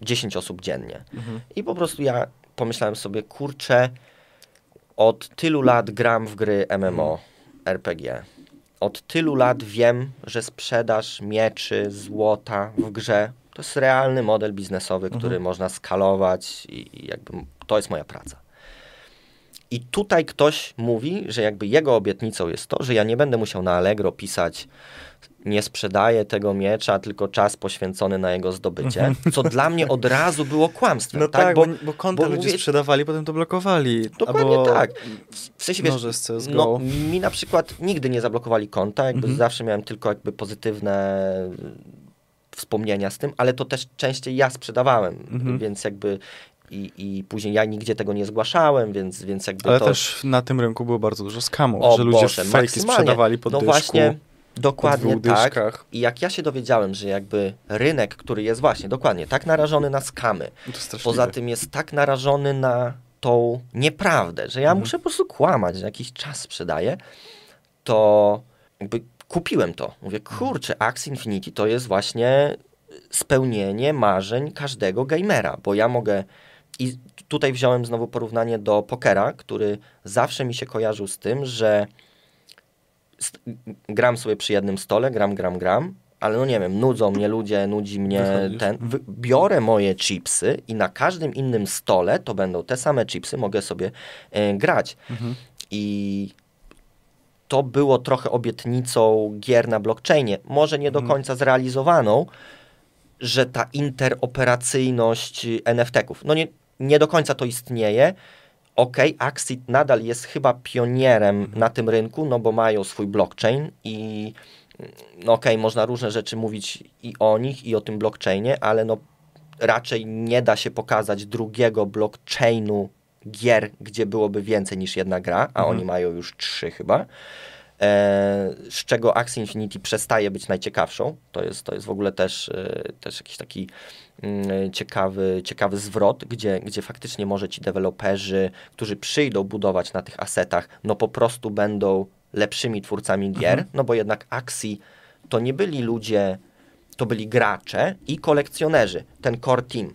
10 osób dziennie. Mhm. I po prostu ja pomyślałem sobie, kurczę, od tylu lat gram w gry MMO, RPG. Od tylu lat wiem, że sprzedaż mieczy, złota w grze to jest realny model biznesowy, który Mhm. można skalować i, i jakby to jest moja praca. I tutaj ktoś mówi, że jakby jego obietnicą jest to, że ja nie będę musiał na Allegro pisać nie sprzedaję tego miecza, tylko czas poświęcony na jego zdobycie, co dla mnie od razu było kłamstwem. No tak, tak, bo, bo, konta bo ludzie mówię- sprzedawali, potem to blokowali. Dokładnie Albo tak. W sensie, wiesz, no, mi na przykład nigdy nie zablokowali konta, jakby Mhm. zawsze miałem tylko jakby pozytywne wspomnienia z tym, ale to też częściej ja sprzedawałem, Mhm. więc jakby i, i później ja nigdzie tego nie zgłaszałem, więc, więc jakby Ale to... też na tym rynku było bardzo dużo skamów, O że ludzie Boże, fejki sprzedawali po No dyszku, właśnie, dokładnie tak. I jak ja się dowiedziałem, że jakby rynek, który jest właśnie, dokładnie, tak narażony na skamy, No poza tym jest tak narażony na tą nieprawdę, że ja Mhm. muszę po prostu kłamać, że jakiś czas sprzedaję, to jakby kupiłem to. Mówię, kurczę, Axie Infinity to jest właśnie spełnienie marzeń każdego gamera, bo ja mogę i tutaj wziąłem znowu porównanie do pokera, który zawsze mi się kojarzył z tym, że gram sobie przy jednym stole, gram, gram, gram, ale no nie wiem, nudzą mnie ludzie, nudzi mnie Wychodzisz. ten. Biorę moje chipsy i na każdym innym stole to będą te same chipsy, mogę sobie e, grać. Mhm. I to było trochę obietnicą gier na blockchainie, może nie do Mhm. końca zrealizowaną, że ta interoperacyjność NFT-ków, no nie, nie do końca to istnieje. Ok, Axie nadal jest chyba pionierem Mhm. na tym rynku, no bo mają swój blockchain i no okej, można różne rzeczy mówić i o nich, i o tym blockchainie, ale no raczej nie da się pokazać drugiego blockchainu gier, gdzie byłoby więcej niż jedna gra, a Mhm. oni mają już trzy chyba. E, z czego Axie Infinity przestaje być najciekawszą. To jest, to jest w ogóle też, e, też jakiś taki mm, ciekawy, ciekawy zwrot, gdzie, gdzie faktycznie może ci deweloperzy, którzy przyjdą budować na tych asetach, no po prostu będą lepszymi twórcami gier, no bo jednak Axie to nie byli ludzie, to byli gracze i kolekcjonerzy, ten core team,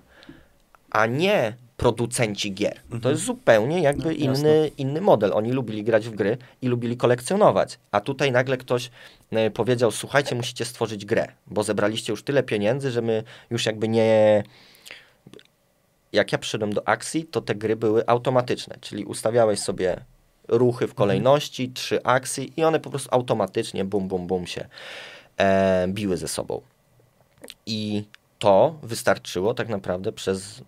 a nie producenci gier. To jest zupełnie jakby No, jasne. inny, inny model. Oni lubili grać w gry i lubili kolekcjonować. A tutaj nagle ktoś e, powiedział, słuchajcie, musicie stworzyć grę, bo zebraliście już tyle pieniędzy, że my już jakby nie... Jak ja przyszedłem do akcji, to te gry były automatyczne, czyli ustawiałeś sobie ruchy w kolejności, trzy akcje i one po prostu automatycznie bum, bum, bum się e, biły ze sobą. I to wystarczyło tak naprawdę przez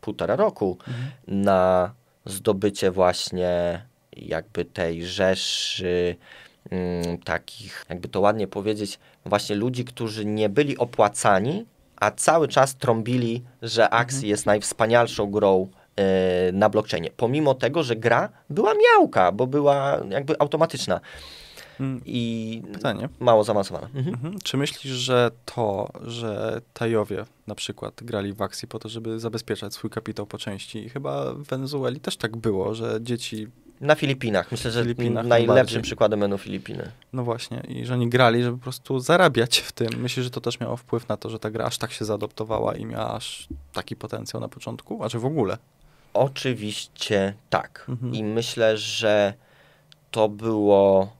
półtora roku na zdobycie właśnie jakby tej rzeszy mm, takich, jakby to ładnie powiedzieć, właśnie ludzi, którzy nie byli opłacani, a cały czas trąbili, że Axie jest najwspanialszą grą e, na blockchainie. Pomimo tego, że gra była miałka, bo była jakby automatyczna i Pytanie. mało zaawansowana. Mhm. Mhm. Czy myślisz, że to, że Tajowie na przykład grali w akcji po to, żeby zabezpieczać swój kapitał po części, i chyba w Wenezueli też tak było, że dzieci, Na Filipinach. Myślę, że Filipinach najlepszym przykładem będą Filipiny. no właśnie, i że oni grali, żeby po prostu zarabiać w tym. Myślisz, że to też miało wpływ na to, że ta gra aż tak się zaadoptowała i miała aż taki potencjał na początku? A czy w ogóle? Oczywiście tak. Mhm. I myślę, że to było.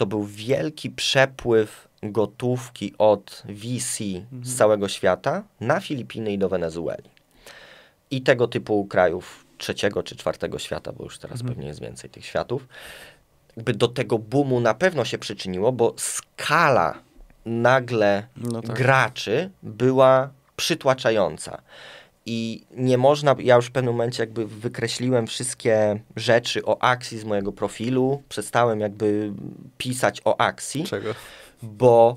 To był wielki przepływ gotówki od VC Mhm. z całego świata na Filipiny i do Wenezueli. I tego typu krajów trzeciego czy czwartego świata, bo już teraz Mhm. pewnie jest więcej tych światów. Jakby do tego boomu na pewno się przyczyniło, bo skala nagle No tak. graczy była przytłaczająca. I nie można, ja już w pewnym momencie jakby wykreśliłem wszystkie rzeczy o akcji z mojego profilu, przestałem jakby pisać o akcji, Czego? bo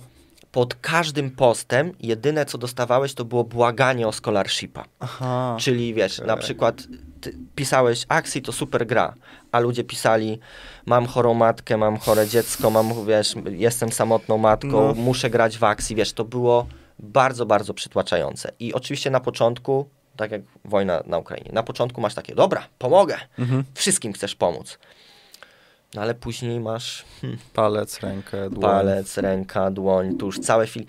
pod każdym postem jedyne co dostawałeś to było błaganie o scholarshipa. Aha. Czyli wiesz, na Okej. przykład ty pisałeś Axi to super gra, a ludzie pisali mam chorą matkę, mam chore dziecko, mam, wiesz, jestem samotną matką, No. muszę grać w Axi, wiesz, to było bardzo, bardzo przytłaczające. I oczywiście na początku, tak jak wojna na Ukrainie, na początku masz takie, dobra, pomogę, Mhm. wszystkim chcesz pomóc. No ale później masz hmm, Palec, rękę, dłoń. palec, ręka, dłoń, tu już całe film.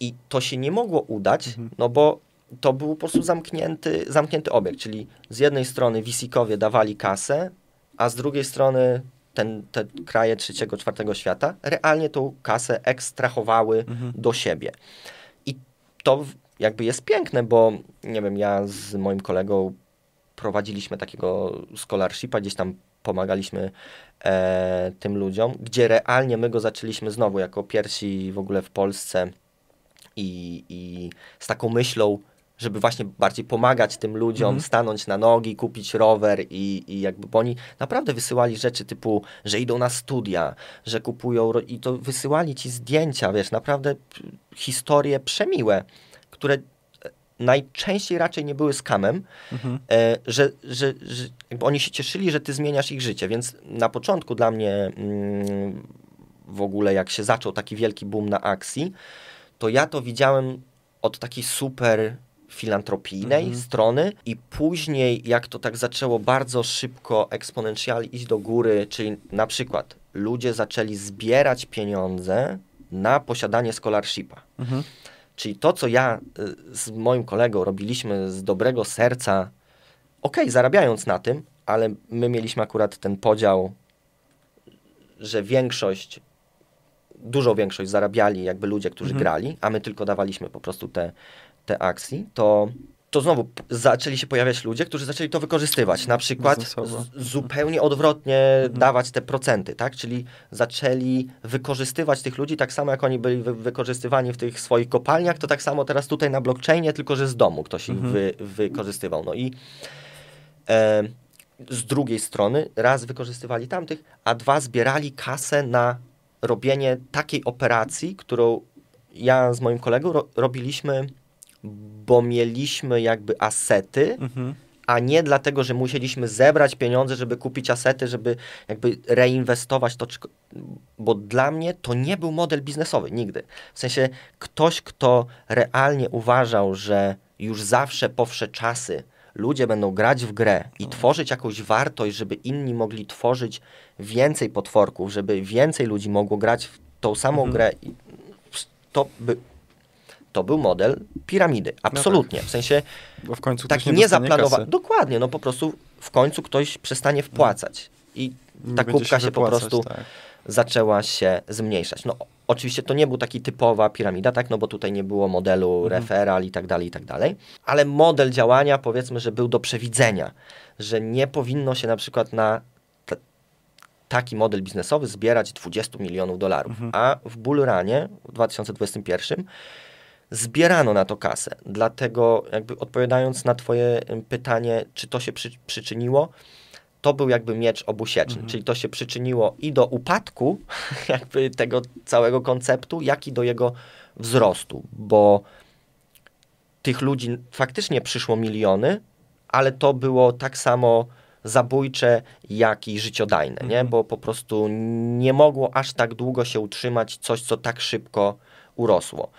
I to się nie mogło udać, Mhm. no bo to był po prostu zamknięty, zamknięty obiekt, czyli z jednej strony Wisikowie dawali kasę, a z drugiej strony ten, te kraje trzeciego, czwartego świata realnie tą kasę ekstrahowały Mhm. do siebie. To jakby jest piękne, bo nie wiem, ja z moim kolegą prowadziliśmy takiego scholarshipa, gdzieś tam pomagaliśmy e, tym ludziom, gdzie realnie my go zaczęliśmy znowu jako pierwsi w ogóle w Polsce i, i z taką myślą, żeby właśnie bardziej pomagać tym ludziom, Mhm. stanąć na nogi, kupić rower i, i jakby, bo oni naprawdę wysyłali rzeczy typu, że idą na studia, że kupują i to wysyłali ci zdjęcia, wiesz, naprawdę historie przemiłe, które e, najczęściej raczej nie były skamem, Mhm. e, że, że, że jakby oni się cieszyli, że ty zmieniasz ich życie, więc na początku dla mnie mm, w ogóle jak się zaczął taki wielki boom na akcji, to ja to widziałem od takiej super filantropijnej Mhm. strony i później jak to tak zaczęło bardzo szybko eksponencjalnie iść do góry, czyli na przykład ludzie zaczęli zbierać pieniądze na posiadanie scholarshipa. Mhm. Czyli to, co ja y, z moim kolegą robiliśmy z dobrego serca, okej, zarabiając na tym, ale my mieliśmy akurat ten podział, że większość, dużą większość zarabiali jakby ludzie, którzy Mhm. grali, a my tylko dawaliśmy po prostu te, te akcji, to, to znowu zaczęli się pojawiać ludzie, którzy zaczęli to wykorzystywać. Na przykład zupełnie odwrotnie dawać te procenty, tak? Czyli zaczęli wykorzystywać tych ludzi tak samo, jak oni byli wy, wykorzystywani w tych swoich kopalniach, to tak samo teraz tutaj na blockchainie, tylko że z domu ktoś ich Mhm. wy, wykorzystywał. No i e, z drugiej strony raz wykorzystywali tamtych, a dwa zbierali kasę na robienie takiej operacji, którą ja z moim kolegą ro, robiliśmy, bo mieliśmy jakby asety, Mhm. a nie dlatego, że musieliśmy zebrać pieniądze, żeby kupić asety, żeby jakby reinwestować to, bo dla mnie to nie był model biznesowy nigdy. W sensie ktoś, kto realnie uważał, że już zawsze powsze czasy ludzie będą grać w grę i tworzyć jakąś wartość, żeby inni mogli tworzyć więcej potworków, żeby więcej ludzi mogło grać w tą samą Mhm. grę, to by to był model piramidy, absolutnie. W sensie Bo w końcu nie dostanie niezaplanowany. Dokładnie, no po prostu w końcu ktoś przestanie wpłacać. I Nie ta będzie kubka się, po wypłacać, prostu tak. zaczęła się zmniejszać. No oczywiście to nie był taki typowa piramida, tak, no bo tutaj nie było modelu Mhm. referal i tak dalej, i tak dalej, ale model działania powiedzmy, że był do przewidzenia, że nie powinno się na przykład na taki model biznesowy zbierać 20 milionów dolarów, Mhm. a w Bullrunie w 2021 zbierano na to kasę. Dlatego jakby odpowiadając na twoje pytanie, czy to się przy, przyczyniło, to był jakby miecz obusieczny, Mhm. czyli to się przyczyniło i do upadku (laughs) jakby tego całego konceptu, jak i do jego wzrostu, bo tych ludzi faktycznie przyszło miliony, ale to było tak samo zabójcze, jak i życiodajne, nie? Mhm. bo po prostu nie mogło aż tak długo się utrzymać coś, co tak szybko urosło.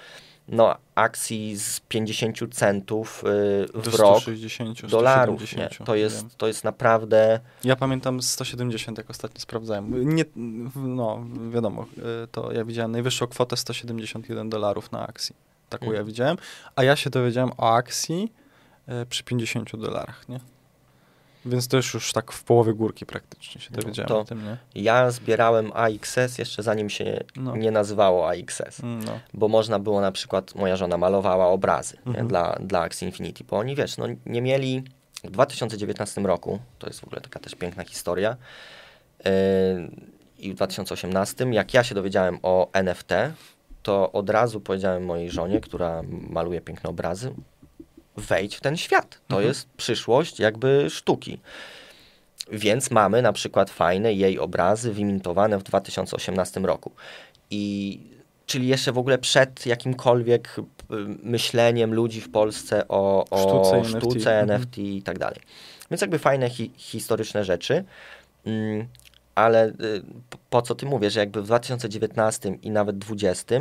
No, akcji z 50 centów y, Do w rok 160, dolarów, nie? 170, To, wiem. jest, to jest naprawdę... Ja pamiętam 170, jak ostatnio sprawdzałem. Nie, no, wiadomo, y, to ja widziałem najwyższą kwotę 171 dolarów na akcji. Taką ja widziałem. A ja się dowiedziałem o akcji y, przy 50 dolarach, nie? Więc to już, tak w połowie górki praktycznie się No, dowiedziałem to- o tym, nie? Ja zbierałem AXS jeszcze zanim się No. nie nazywało AXS. Mm, No. bo można było na przykład, moja żona malowała obrazy Mhm. dla, dla Axie Infinity, bo oni, wiesz, no nie mieli, w 2019 roku, to jest w ogóle taka też piękna historia, yy, i w 2018, jak ja się dowiedziałem o NFT, to od razu powiedziałem mojej żonie, która maluje piękne obrazy, wejdź w ten świat. To Mhm. jest przyszłość jakby sztuki. Więc mamy na przykład fajne jej obrazy wymintowane w 2018 roku. I czyli jeszcze w ogóle przed jakimkolwiek y, myśleniem ludzi w Polsce o, o Sztuce sztuce, NFT. NFT, i tak dalej. Więc jakby fajne hi historyczne rzeczy. Mm, ale y, po- po co ty mówię, że jakby w 2019 i nawet 2020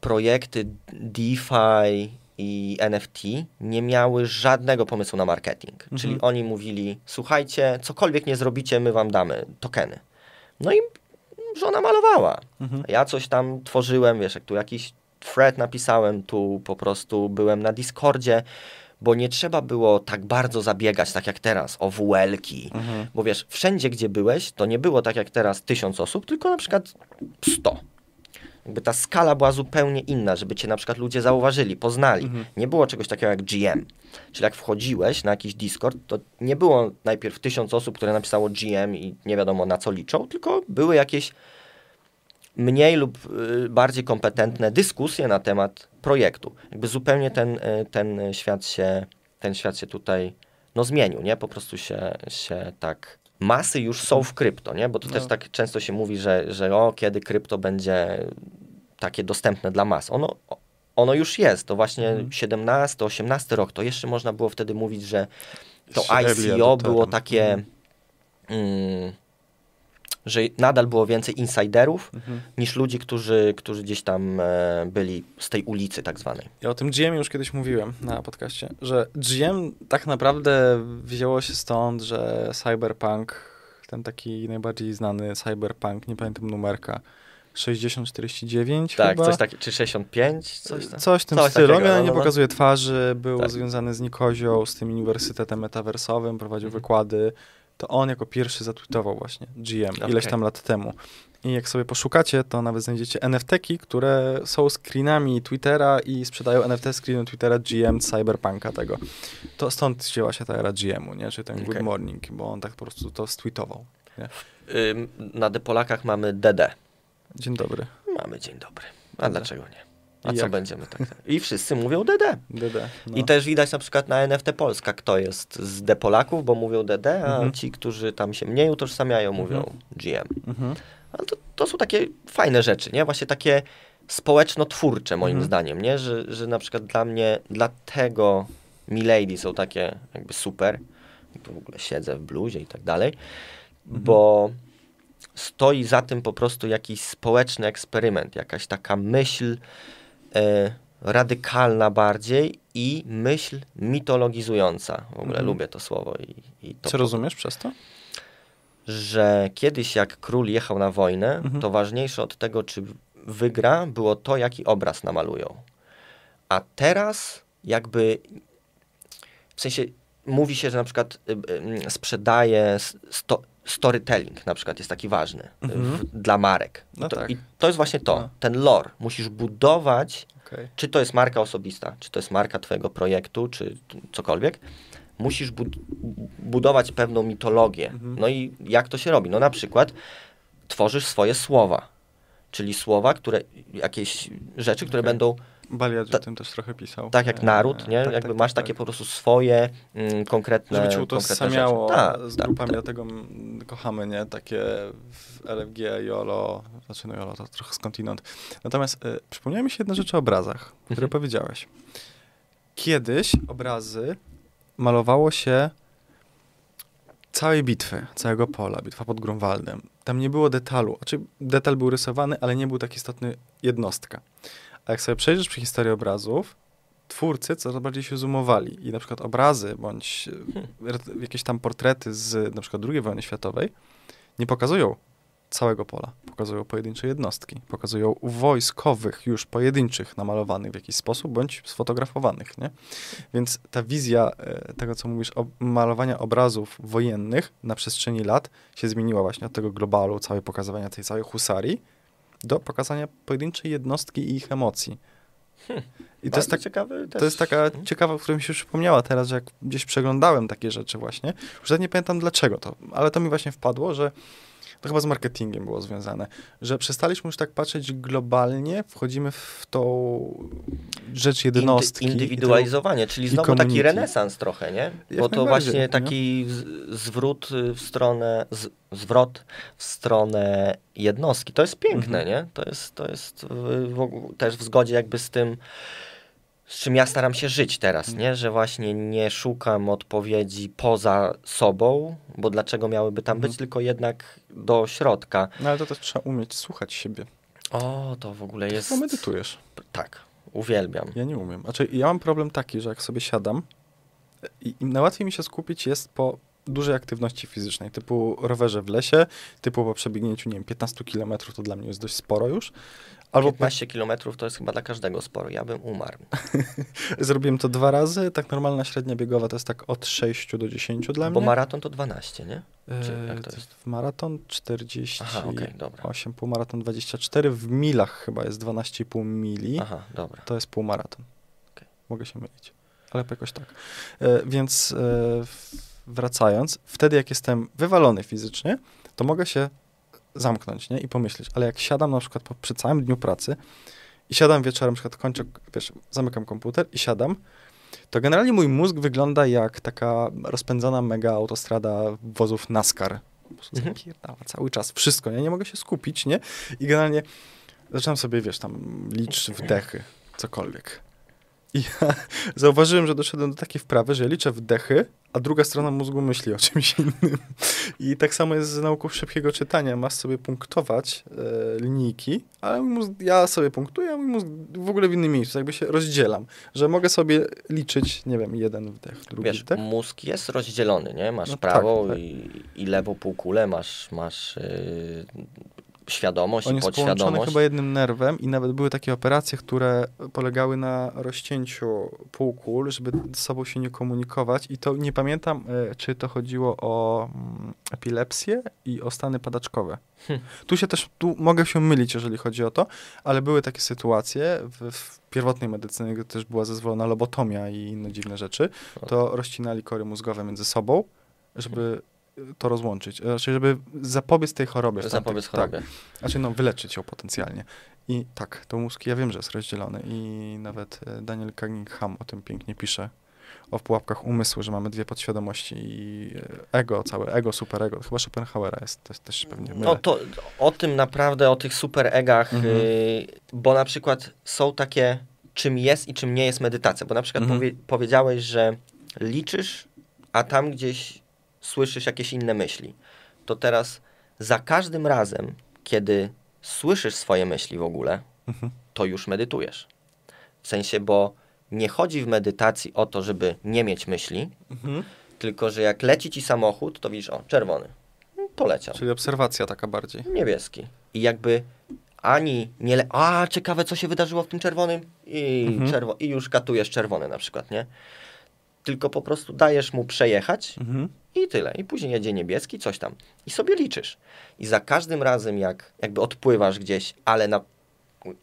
projekty DeFi i NFT nie miały żadnego pomysłu na marketing. Mhm. Czyli oni mówili, słuchajcie, cokolwiek nie zrobicie, my wam damy tokeny. No i żona malowała. Mhm. Ja coś tam tworzyłem, wiesz, jak tu jakiś thread napisałem, tu po prostu byłem na Discordzie, bo nie trzeba było tak bardzo zabiegać, tak jak teraz, o WL-ki. Mhm. Bo wiesz, wszędzie, gdzie byłeś, to nie było tak jak teraz tysiąc osób, tylko na przykład 100. Jakby ta skala była zupełnie inna, żeby cię na przykład ludzie zauważyli, poznali. Mhm. Nie było czegoś takiego jak GM. Czyli jak wchodziłeś na jakiś Discord, to nie było najpierw tysiąc osób, które napisało GM i nie wiadomo na co liczą, tylko były jakieś mniej lub y, bardziej kompetentne dyskusje na temat projektu. Jakby zupełnie ten, y, ten świat się, ten świat się tutaj no, zmienił, nie? Po prostu się, się tak... Masy już są w krypto, nie? Bo to No. też tak często się mówi, że, że o, kiedy krypto będzie takie dostępne dla mas. Ono, ono już jest. To właśnie Mhm. 17, 18 rok, to jeszcze można było wtedy mówić, że to ICO było takie, Mhm. mm, że nadal było więcej insiderów Mhm. niż ludzi, którzy, którzy gdzieś tam e, byli z tej ulicy tak zwanej. Ja o tym GM już kiedyś mówiłem na podcaście, że GM tak naprawdę wzięło się stąd, że Cyberpunk, ten taki najbardziej znany Cyberpunk, nie pamiętam numerka, 6049 Tak, chyba? coś takiego, czy 65, coś tam. Coś w tym Coś stylu. takiego, no, nie no, no. pokazuje twarzy, był Tak. związany z Nikozią, z tym uniwersytetem metaversowym, prowadził Mhm. wykłady. To on jako pierwszy zatweetował właśnie GM ileś Okej. tam lat temu. I jak sobie poszukacie, to nawet znajdziecie NFT-ki, które są screenami Twittera i sprzedają NFT screeny Twittera GM Cyberpunka tego. To stąd wzięła się ta era GM-u, nie? Czy ten Good Okej. Morning, bo on tak po prostu to stweetował. Ym, na Depolakach mamy DD. Dzień dobry. Mamy dzień dobry. A dlaczego nie? A I co jak? będziemy tak? (laughs) I wszyscy mówią DD. DD. No. I też widać na przykład na NFT Polska, kto jest z Depolaków, bo mówią DD, a Mhm. ci, którzy tam się mniej utożsamiają, mówią Mhm. GM. Mhm. Ale to, to są takie fajne rzeczy, nie? Właśnie takie społeczno-twórcze moim Mhm. zdaniem, nie? Że, że na przykład dla mnie, dlatego Milady są takie jakby super. Tu w ogóle siedzę w bluzie i tak dalej. Mhm. Bo stoi za tym po prostu jakiś społeczny eksperyment, jakaś taka myśl e, radykalna bardziej i myśl mitologizująca. W ogóle Mhm. lubię to słowo. I, i to Co rozumiesz przez to? że kiedyś jak król jechał na wojnę, Mhm. to ważniejsze od tego, czy wygra, było to, jaki obraz namalują. A teraz jakby, w sensie mówi się, że na przykład y, y, sprzedaje sto, storytelling na przykład jest taki ważny Mhm. w, dla marek. I, No to, tak. I to jest właśnie to, No. ten lore. Musisz budować Okej. czy to jest marka osobista, czy to jest marka twojego projektu, czy cokolwiek, musisz bud- budować pewną mitologię. Mhm. No i jak to się robi? No na przykład tworzysz swoje słowa, czyli słowa, które, jakieś rzeczy, które będą Baliadż Ta- o tym też trochę pisał. tak jak E, naród, nie? tak, Jakby tak, masz tak, takie tak. po prostu swoje mm, konkretne Żeby cię utożsamiało z grupami, dlatego kochamy, nie? Takie w LFG, YOLO, znaczy no YOLO to trochę skądinąd. Natomiast y, przypomniała mi się jedna rzecz o obrazach, które Mhm. powiedziałeś. Kiedyś obrazy malowało się całej bitwy, całego pola, bitwa pod Grunwaldem. Tam nie było detalu, znaczy detal był rysowany, ale nie był tak istotny jednostka. A jak sobie przejrzysz przy historii obrazów, twórcy coraz bardziej się zoomowali i na przykład obrazy bądź re- jakieś tam portrety z na przykład II wojny światowej nie pokazują całego pola, pokazują pojedyncze jednostki, pokazują wojskowych już pojedynczych namalowanych w jakiś sposób bądź sfotografowanych, nie? Więc ta wizja e, tego, co mówisz, malowania obrazów wojennych na przestrzeni lat się zmieniła właśnie od tego globalu, całej pokazywania tej całej husarii do pokazania pojedynczej jednostki i ich emocji. I to jest, tak, ciekawy też. to jest taka ciekawa, która mi się przypomniała teraz, że jak gdzieś przeglądałem takie rzeczy właśnie, już nie pamiętam dlaczego to, ale to mi właśnie wpadło, że to chyba z marketingiem było związane, że przestaliśmy już tak patrzeć globalnie, wchodzimy w tą rzecz jednostki. indywidualizowanie, czyli znowu taki renesans trochę, nie? Bo to właśnie taki nie? zwrót w stronę, z, zwrot w stronę jednostki. To jest piękne, mhm. nie? To jest, to jest w, w, też w zgodzie jakby z tym, z czym ja staram się żyć teraz, nie? Że właśnie nie szukam odpowiedzi poza sobą, bo dlaczego miałyby tam być, mhm. tylko jednak do środka. No ale to też trzeba umieć słuchać siebie. O, to w ogóle jest... To medytujesz. Tak, uwielbiam. Ja nie umiem. Znaczy, ja mam problem taki, że jak sobie siadam i, i najłatwiej mi się skupić jest po dużej aktywności fizycznej, typu rowerze w lesie, typu po przebiegnięciu, nie wiem, 15 km to dla mnie jest dość sporo już. Albo 15 km to jest chyba dla każdego sporo, ja bym umarł. (laughs) Zrobiłem to dwa razy, tak normalna średnia biegowa to jest tak od 6 do 10 dla mnie. Bo maraton to 12, nie? Czy jak to jest? W maraton 48, Aha, okay, dobra. półmaraton 24, w milach chyba jest 12,5 mili. Aha, dobra. To jest półmaraton. Okay. Mogę się mylić, ale jakoś tak. E, więc e, wracając, wtedy jak jestem wywalony fizycznie, to mogę się zamknąć, nie? I pomyśleć, ale jak siadam na przykład po, przy całym dniu pracy i siadam wieczorem, na przykład kończę, wiesz, zamykam komputer i siadam, to generalnie mój mózg wygląda jak taka rozpędzona mega autostrada wozów NASCAR. Mhm. cały czas, wszystko, nie? Nie mogę się skupić, nie? I generalnie zaczynam sobie, wiesz, tam licz (clears throat) wdechy, cokolwiek. I ja (laughs) zauważyłem, że doszedłem do takiej wprawy, że liczę wdechy, a druga strona mózgu myśli o (laughs) czymś innym. I tak samo jest z nauką szybkiego czytania. Masz sobie punktować e, linijki, ale mózg, ja sobie punktuję, a mój mózg w ogóle w innym miejscu. Jakby się rozdzielam, że mogę sobie liczyć, nie wiem, jeden wdech, drugi Wiesz, wdech. mózg jest rozdzielony, nie? Masz no prawą tak, tak. I, i lewą półkulę, masz, masz yy, świadomość On i podświadomość. Połączony chyba jednym nerwem i nawet były takie operacje, które polegały na rozcięciu półkul, żeby z sobą się nie komunikować i to nie pamiętam, e, czy to chodziło o mm, epilepsję i o stany padaczkowe. Hm. Tu się też, tu mogę się mylić, jeżeli chodzi o to, ale były takie sytuacje w, w pierwotnej medycynie, gdy też była zezwolona lobotomia i inne dziwne rzeczy, to rozcinali kory mózgowe między sobą, żeby to rozłączyć, znaczy, żeby zapobiec tej chorobie. Zapobiec chorobie. Tak. Znaczy, no, wyleczyć ją potencjalnie. I tak, to mózg, ja wiem, że jest rozdzielony i nawet e, Daniel Cunningham o tym pięknie pisze, o pułapkach umysłu, że mamy dwie podświadomości i e, ego, całe ego, superego. Chyba Schopenhauera jest też, też pewnie mylę. No to o tym naprawdę, o tych superegach, mhm. y, bo na przykład są takie, czym jest i czym nie jest medytacja, bo na przykład mhm. powie, powiedziałeś, że liczysz, a tam gdzieś słyszysz jakieś inne myśli, to teraz za każdym razem, kiedy słyszysz swoje myśli w ogóle, mhm. to już medytujesz. W sensie, bo nie chodzi w medytacji o to, żeby nie mieć myśli, mhm. tylko że jak leci ci samochód, to widzisz, o, czerwony, poleciał. Czyli obserwacja taka bardziej. Niebieski. I jakby ani nie le... a ciekawe co się wydarzyło w tym czerwonym i, mhm. czerwo... i już katujesz czerwony na przykład, nie? Tylko po prostu dajesz mu przejechać mhm. I tyle. I później jedzie niebieski, coś tam. I sobie liczysz. I za każdym razem, jak jakby odpływasz gdzieś, ale na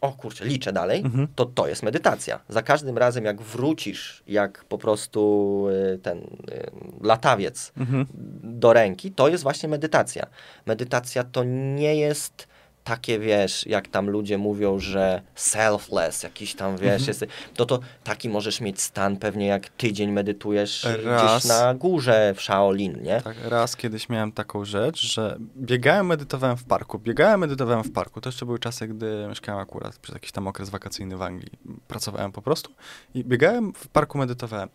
o kurczę, liczę dalej, mhm. to to jest medytacja. Za każdym razem, jak wrócisz, jak po prostu y, ten y, latawiec mhm. do ręki, to jest właśnie medytacja. Medytacja to nie jest takie, wiesz, jak tam ludzie mówią, że selfless, jakiś tam, wiesz, mhm. jest, to to taki możesz mieć stan pewnie jak tydzień medytujesz raz, gdzieś na górze w Shaolin, nie? Tak, raz kiedyś miałem taką rzecz, że biegałem, medytowałem w parku, biegałem, medytowałem w parku. To jeszcze były czasy, gdy mieszkałem akurat przez jakiś tam okres wakacyjny w Anglii. Pracowałem po prostu i biegałem w parku, medytowałem.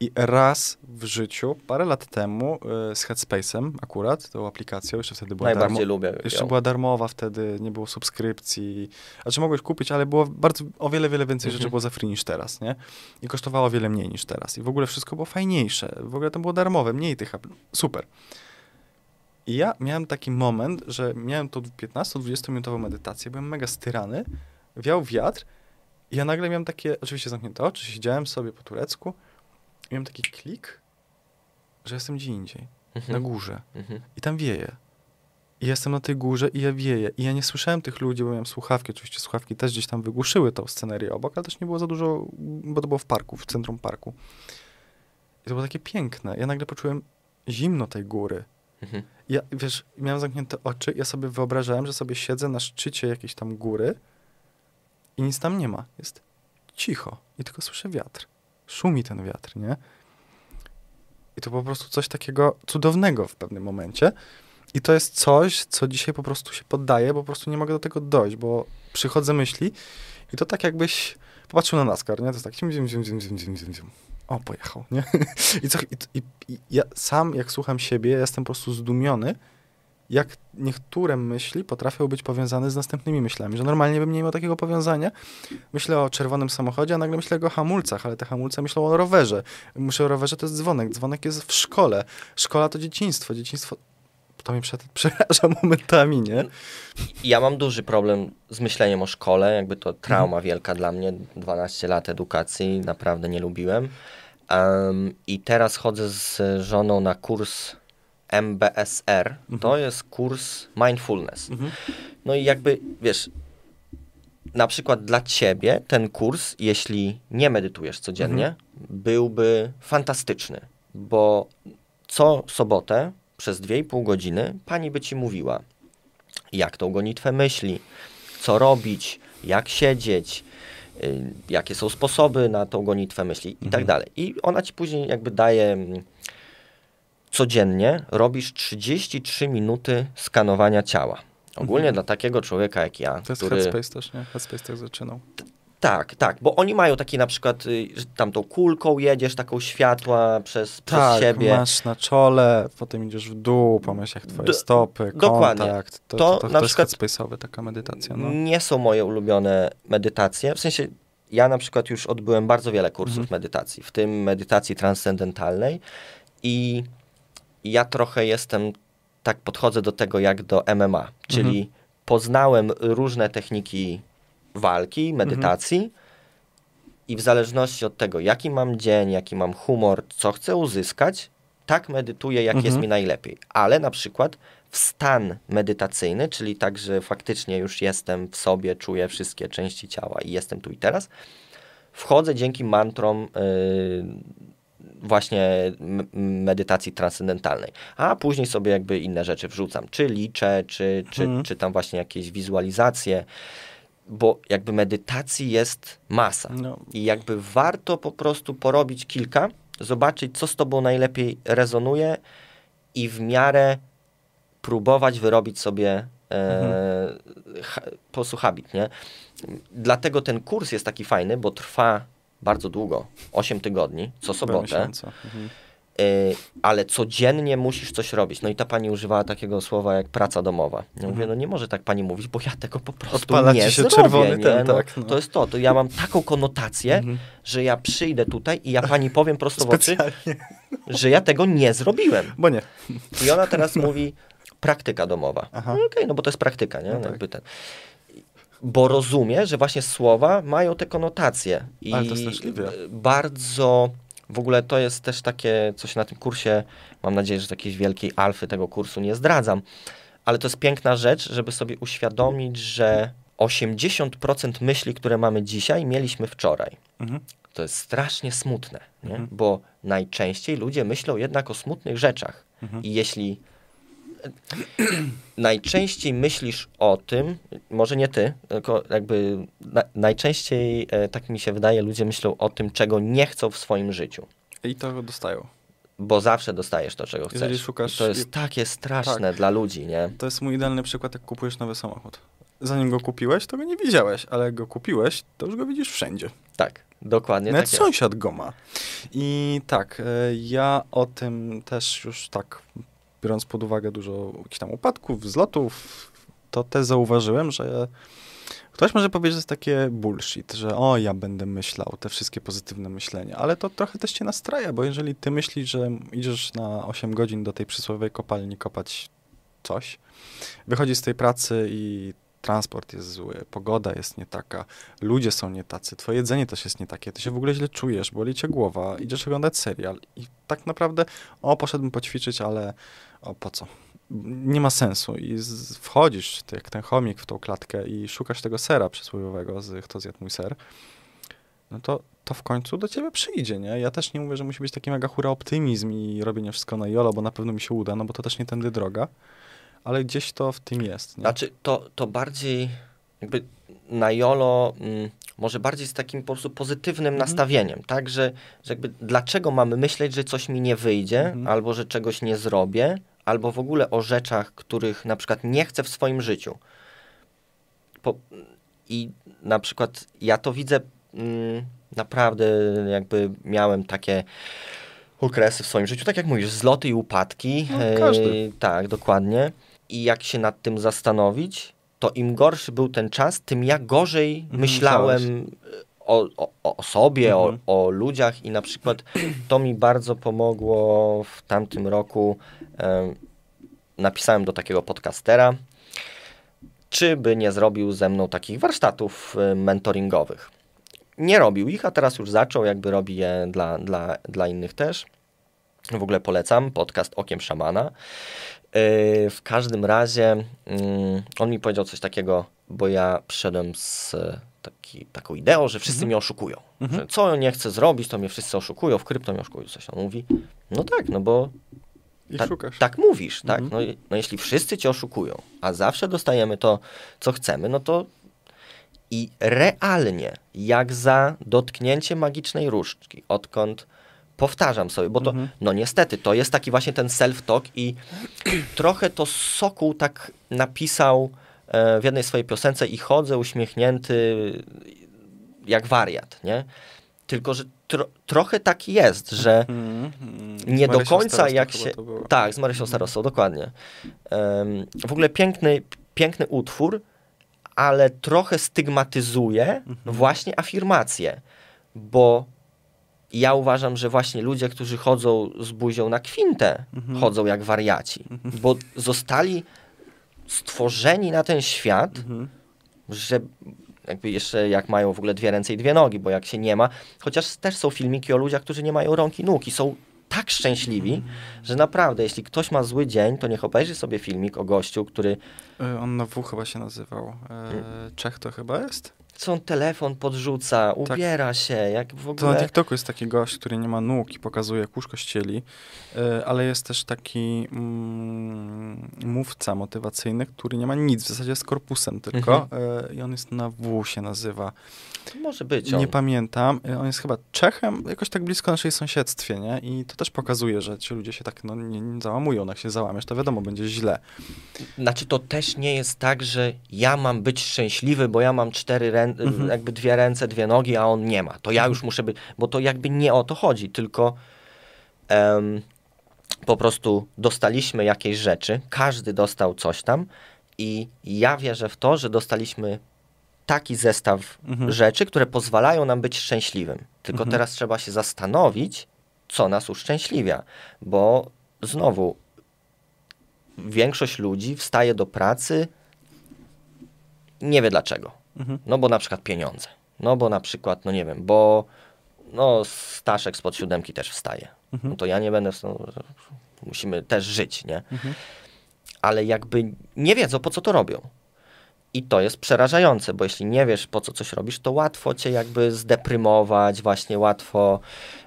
I raz w życiu, parę lat temu, y, z Headspace'em akurat, tą aplikacją, jeszcze wtedy była Najbardziej darmo, lubię. Jeszcze ją. była darmowa wtedy, nie było subskrypcji. Znaczy mogłeś kupić, ale było bardzo, o wiele, wiele więcej rzeczy mhm. było za free niż teraz, nie? I kosztowało o wiele mniej niż teraz. I w ogóle wszystko było fajniejsze. W ogóle to było darmowe, mniej tych Super. I ja miałem taki moment, że miałem tą 15-20 minutową medytację, byłem mega styrany, wiał wiatr i ja nagle miałem takie, oczywiście zamknięte oczy, siedziałem sobie po turecku, miałem taki klik, że jestem gdzie indziej, mhm. na górze. Mhm. I tam wieje. I jestem na tej górze i ja wieję. I ja nie słyszałem tych ludzi, bo miałem słuchawki. Oczywiście słuchawki też gdzieś tam wygłuszyły tą scenerię obok, ale też nie było za dużo, bo to było w parku, w centrum parku. I to było takie piękne. Ja nagle poczułem zimno tej góry. Mhm. Ja, wiesz, miałem zamknięte oczy, ja sobie wyobrażałem, że sobie siedzę na szczycie jakiejś tam góry i nic tam nie ma. Jest cicho i tylko słyszę wiatr. Szumi ten wiatr, nie? I to po prostu coś takiego cudownego w pewnym momencie. I to jest coś, co dzisiaj po prostu się poddaje, bo po prostu nie mogę do tego dojść, bo przychodzę myśli i to tak jakbyś popatrzył na NASCAR, nie? To jest tak zim, zim, zim, zim, zim, zim, zim, zim. O, pojechał, nie? (laughs) I, co, i, i, i ja sam, jak słucham siebie, jestem po prostu zdumiony, jak niektóre myśli potrafią być powiązane z następnymi myślami, że normalnie bym nie miał takiego powiązania. Myślę o czerwonym samochodzie, a nagle myślę o hamulcach, ale te hamulce myślą o rowerze. Myślę o rowerze, to jest dzwonek. Dzwonek jest w szkole. Szkoła to dzieciństwo. Dzieciństwo to mnie przeraża (laughs) momentami, nie? Ja mam duży problem z myśleniem o szkole, jakby to trauma mhm. wielka dla mnie, 12 lat edukacji, naprawdę nie lubiłem. Um, I teraz chodzę z żoną na kurs MBSR, mhm. to jest kurs mindfulness. Mhm. No i jakby, wiesz, na przykład dla ciebie ten kurs, jeśli nie medytujesz codziennie, mhm. byłby fantastyczny, bo co sobotę przez 2,5 godziny pani by ci mówiła, jak tą gonitwę myśli, co robić, jak siedzieć, y, jakie są sposoby na tą gonitwę myśli i tak mhm. dalej. I ona ci później jakby daje mm, codziennie robisz 33 minuty skanowania ciała. Ogólnie mhm. dla takiego człowieka jak ja, To jest który... Headspace też, nie? Headspace tak zaczynał. Tak, tak, bo oni mają taki na przykład, y, że tam tą kulką jedziesz, taką światła przez, tak, przez siebie. masz na czole, potem idziesz w dół, pomyśl jak twoje stopy, dokładnie. kontakt. To, to, to, to, to jest headspace'owe taka medytacja. No. Nie są moje ulubione medytacje, w sensie ja na przykład już odbyłem bardzo wiele kursów mhm. medytacji, w tym medytacji transcendentalnej i ja trochę jestem, tak podchodzę do tego jak do MMA, czyli mhm. poznałem różne techniki walki, medytacji mhm. i w zależności od tego, jaki mam dzień, jaki mam humor, co chcę uzyskać, tak medytuję, jak mhm. jest mi najlepiej. Ale na przykład w stan medytacyjny, czyli tak, że faktycznie już jestem w sobie, czuję wszystkie części ciała i jestem tu i teraz, wchodzę dzięki mantrom yy, właśnie medytacji transcendentalnej. A później sobie jakby inne rzeczy wrzucam, czy liczę, czy, czy, mhm. czy tam właśnie jakieś wizualizacje bo jakby medytacji jest masa. No. I jakby warto po prostu porobić kilka, zobaczyć, co z tobą najlepiej rezonuje i w miarę próbować wyrobić sobie e, mhm. ha, po prostu habit, nie? Dlatego ten kurs jest taki fajny, bo trwa bardzo długo, 8 tygodni, co sobotę. Mhm. Y, ale codziennie musisz coś robić. No i ta pani używała takiego słowa jak praca domowa. Ja mówię, mhm. no nie może tak pani mówić, bo ja tego po prostu Odpala nie się zrobię. Czerwony nie? Ten, no, tak, no. To jest to, to ja mam taką konotację, mhm. że ja przyjdę tutaj i ja pani powiem prosto w oczy, że ja tego nie zrobiłem. Bo nie. I ona teraz mówi praktyka domowa. No okej, okay, no bo to jest praktyka, nie? No tak. Jakby ten bo rozumie, że właśnie słowa mają te konotacje. I Ale to bardzo w ogóle to jest też takie coś na tym kursie, mam nadzieję, że jakiejś wielkiej alfy tego kursu nie zdradzam, ale to jest piękna rzecz, żeby sobie uświadomić, że 80% myśli, które mamy dzisiaj, mieliśmy wczoraj. Mhm. To jest strasznie smutne, mhm. bo najczęściej ludzie myślą jednak o smutnych rzeczach. Mhm. I jeśli najczęściej myślisz o tym, może nie ty, tylko jakby na, najczęściej, e, tak mi się wydaje, ludzie myślą o tym, czego nie chcą w swoim życiu. I to dostają. Bo zawsze dostajesz to, czego chcesz. Jeżeli szukasz... I to jest takie straszne tak. dla ludzi, nie? To jest mój idealny przykład, jak kupujesz nowy samochód. Zanim go kupiłeś, to go nie widziałeś, ale jak go kupiłeś, to już go widzisz wszędzie. Tak, dokładnie Nawet tak sąsiad go ma. I tak, e, ja o tym też już tak biorąc pod uwagę dużo jakichś tam upadków, wzlotów, to też zauważyłem, że ktoś może powiedzieć, że jest takie bullshit, że o, ja będę myślał, te wszystkie pozytywne myślenia, ale to trochę też cię nastraja, bo jeżeli ty myślisz, że idziesz na 8 godzin do tej przysłowiowej kopalni kopać coś, wychodzisz z tej pracy i transport jest zły, pogoda jest nie taka, ludzie są nie tacy, twoje jedzenie też jest nie takie, ty się w ogóle źle czujesz, boli cię głowa, idziesz oglądać serial i tak naprawdę, o, poszedłbym poćwiczyć, ale o po co? Nie ma sensu i z, wchodzisz jak ten chomik w tą klatkę i szukasz tego sera przysłowiowego z Kto zjadł mój ser, no to to w końcu do ciebie przyjdzie, nie? Ja też nie mówię, że musi być taki mega hura optymizm i robienie wszystko na jolo, bo na pewno mi się uda, no bo to też nie tędy droga, ale gdzieś to w tym jest, nie? Znaczy, to, to bardziej jakby na jolo mm, może bardziej z takim po prostu pozytywnym Mhm. nastawieniem, tak, że, że jakby dlaczego mamy myśleć, że coś mi nie wyjdzie, Mhm. albo że czegoś nie zrobię, albo w ogóle o rzeczach, których na przykład nie chcę w swoim życiu. Po, I na przykład ja to widzę mm, naprawdę, jakby miałem takie okresy w swoim życiu, tak jak mówisz, zloty i upadki. No, każdy. E, tak, dokładnie. I jak się nad tym zastanowić, to im gorszy był ten czas, tym ja gorzej Mhm, myślałem o, o, o sobie, Mhm. o, o ludziach i na przykład to mi bardzo pomogło w tamtym roku. Em, napisałem do takiego podcastera, czy by nie zrobił ze mną takich warsztatów e, mentoringowych. Nie robił ich, a teraz już zaczął, jakby robi je dla, dla, dla innych też. W ogóle polecam podcast Okiem Szamana. Yy, W każdym razie mm, on mi powiedział coś takiego, bo ja przyszedłem z e, taki, taką ideą, że wszyscy mnie oszukują. Że co nie chcę zrobić, to mnie wszyscy oszukują, w krypto mnie oszukują. Coś on mówi, no tak, no bo I ta, szukasz. tak mówisz, tak? Mhm. No, no jeśli wszyscy cię oszukują, a zawsze dostajemy to, co chcemy, no to i realnie, jak za dotknięcie magicznej różdżki, odkąd powtarzam sobie, bo to, Mhm. no niestety, to jest taki właśnie ten self-talk i (clears throat) trochę to Sokół tak napisał e, w jednej swojej piosence i chodzę uśmiechnięty jak wariat, nie? Tylko, że tro, trochę tak jest, że Mhm, mhm. nie do końca Starostą jak się... Tak, z Marysią Starostą, dokładnie. Em, w ogóle piękny, piękny utwór, ale trochę stygmatyzuje Mhm. właśnie afirmację, bo ja uważam, że właśnie ludzie, którzy chodzą z buzią na kwintę, Mhm. chodzą jak wariaci, bo zostali stworzeni na ten świat, Mhm. że jakby jeszcze jak mają w ogóle dwie ręce i dwie nogi, bo jak się nie ma, chociaż też są filmiki o ludziach, którzy nie mają rąk i nóg i są tak szczęśliwi, że naprawdę, jeśli ktoś ma zły dzień, to niech obejrzy sobie filmik o gościu, który E, On na W chyba się nazywał. E, Czech to chyba jest? Co on telefon podrzuca, ubiera się, jak w Tak. To na ogóle... TikToku jest taki gość, który nie ma nóg i pokazuje, jak łóżko ścieli, e, ale jest też taki mm, mówca motywacyjny, który nie ma nic, w zasadzie jest korpusem tylko e, i on jest na W się nazywa. Może być on. Nie pamiętam. E, On jest chyba Czechem, jakoś tak blisko naszej sąsiedztwie, nie? I to też pokazuje, że ci ludzie się tak no, nie, nie załamują, jak się załamiesz, to wiadomo, będzie źle. Znaczy to też nie jest tak, że ja mam być szczęśliwy, bo ja mam cztery rę... Mhm. jakby dwie ręce, dwie nogi, a on nie ma. To ja już muszę być, bo to jakby nie o to chodzi, tylko em, po prostu dostaliśmy jakieś rzeczy, każdy dostał coś tam i ja wierzę w to, że dostaliśmy taki zestaw Mhm. rzeczy, które pozwalają nam być szczęśliwym. Tylko Mhm. teraz trzeba się zastanowić, co nas uszczęśliwia, bo znowu większość ludzi wstaje do pracy nie wie dlaczego. Mhm. No bo na przykład pieniądze. No bo na przykład, no nie wiem, bo no Staszek spod siódemki też wstaje. Mhm. No to ja nie będę, no, musimy też żyć, nie? Mhm. Ale jakby nie wiedzą, po co to robią. I to jest przerażające, bo jeśli nie wiesz, po co coś robisz, to łatwo cię jakby zdeprymować, właśnie łatwo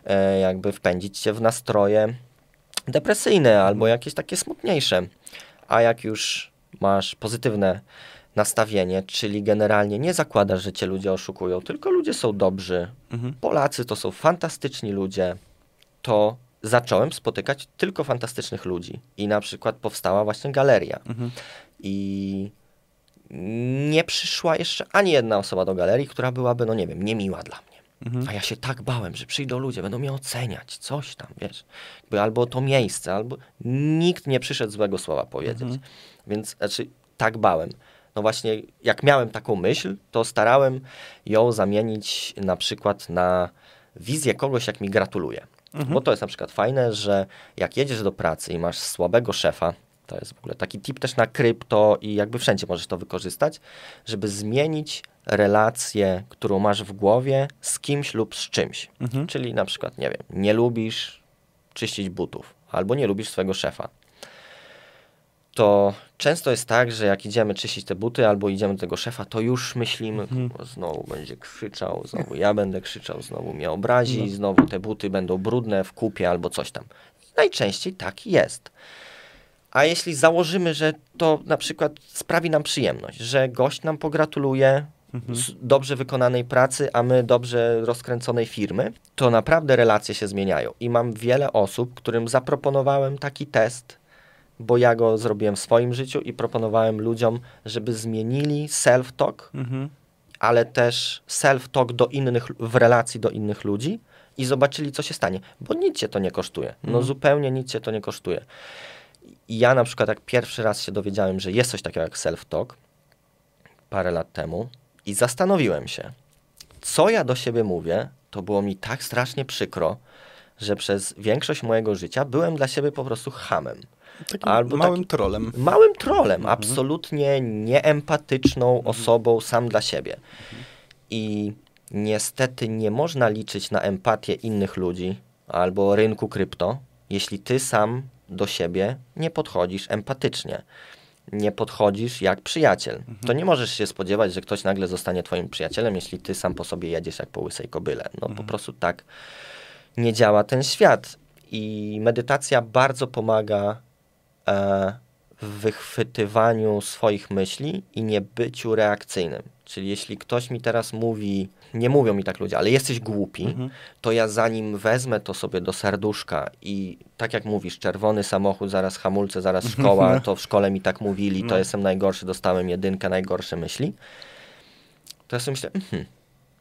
e, jakby wpędzić cię w nastroje depresyjne albo jakieś takie smutniejsze. A jak już masz pozytywne nastawienie, czyli generalnie nie zakładasz, że cię ludzie oszukują, tylko ludzie są dobrzy, Mhm. Polacy to są fantastyczni ludzie, to zacząłem spotykać tylko fantastycznych ludzi. I na przykład powstała właśnie galeria. Mhm. I nie przyszła jeszcze ani jedna osoba do galerii, która byłaby, no nie wiem, niemiła dla mnie. Mhm. A ja się tak bałem, że przyjdą ludzie, będą mnie oceniać, coś tam, wiesz. Jakby albo to miejsce, albo nikt nie przyszedł złego słowa powiedzieć. Mhm. Więc znaczy, tak bałem. No właśnie, jak miałem taką myśl, to starałem ją zamienić na przykład na wizję kogoś, jak mi gratuluje. Mhm. Bo to jest na przykład fajne, że jak jedziesz do pracy i masz słabego szefa, to jest w ogóle taki tip też na krypto i jakby wszędzie możesz to wykorzystać, żeby zmienić relację, którą masz w głowie z kimś lub z czymś. Mhm. Czyli na przykład, nie wiem, nie lubisz czyścić butów albo nie lubisz swojego szefa. to często jest tak, że jak idziemy czyścić te buty albo idziemy do tego szefa, to już myślimy, mhm. znowu będzie krzyczał, znowu ja będę krzyczał, znowu mnie obrazi, no. znowu te buty będą brudne w kupie albo coś tam. Najczęściej tak jest. A jeśli założymy, że to na przykład sprawi nam przyjemność, że gość nam pogratuluje mhm. dobrze wykonanej pracy, a my dobrze rozkręconej firmy, to naprawdę relacje się zmieniają. I mam wiele osób, którym zaproponowałem taki test, bo ja go zrobiłem w swoim życiu i proponowałem ludziom, żeby zmienili self-talk, mhm. ale też self-talk do innych, w relacji do innych ludzi i zobaczyli, co się stanie, bo nic cię to nie kosztuje. No mhm. zupełnie nic cię to nie kosztuje. I ja na przykład, jak pierwszy raz się dowiedziałem, że jest coś takiego jak self-talk, parę lat temu, i zastanowiłem się, co ja do siebie mówię, to było mi tak strasznie przykro, że przez większość mojego życia byłem dla siebie po prostu hamem. Takim Albo małym taki, trolem. Małym trolem, mhm. absolutnie nieempatyczną mhm. osobą sam dla siebie. Mhm. I niestety nie można liczyć na empatię innych ludzi albo rynku krypto, jeśli ty sam do siebie nie podchodzisz empatycznie. Nie podchodzisz jak przyjaciel. Mhm. To nie możesz się spodziewać, że ktoś nagle zostanie twoim przyjacielem, jeśli ty sam po sobie jedziesz jak po łysej kobyle. No mhm. po prostu tak nie działa ten świat. I medytacja bardzo pomaga e, w wychwytywaniu swoich myśli i nie byciu reakcyjnym. Czyli jeśli ktoś mi teraz mówi, nie mówią mi tak ludzie, ale jesteś głupi, mhm. to ja zanim wezmę to sobie do serduszka i tak jak mówisz, czerwony samochód, zaraz hamulce, zaraz (laughs) szkoła, to w szkole mi tak mówili, to no. jestem najgorszy, dostałem jedynkę, najgorsze myśli, to ja sobie myślę, mhm,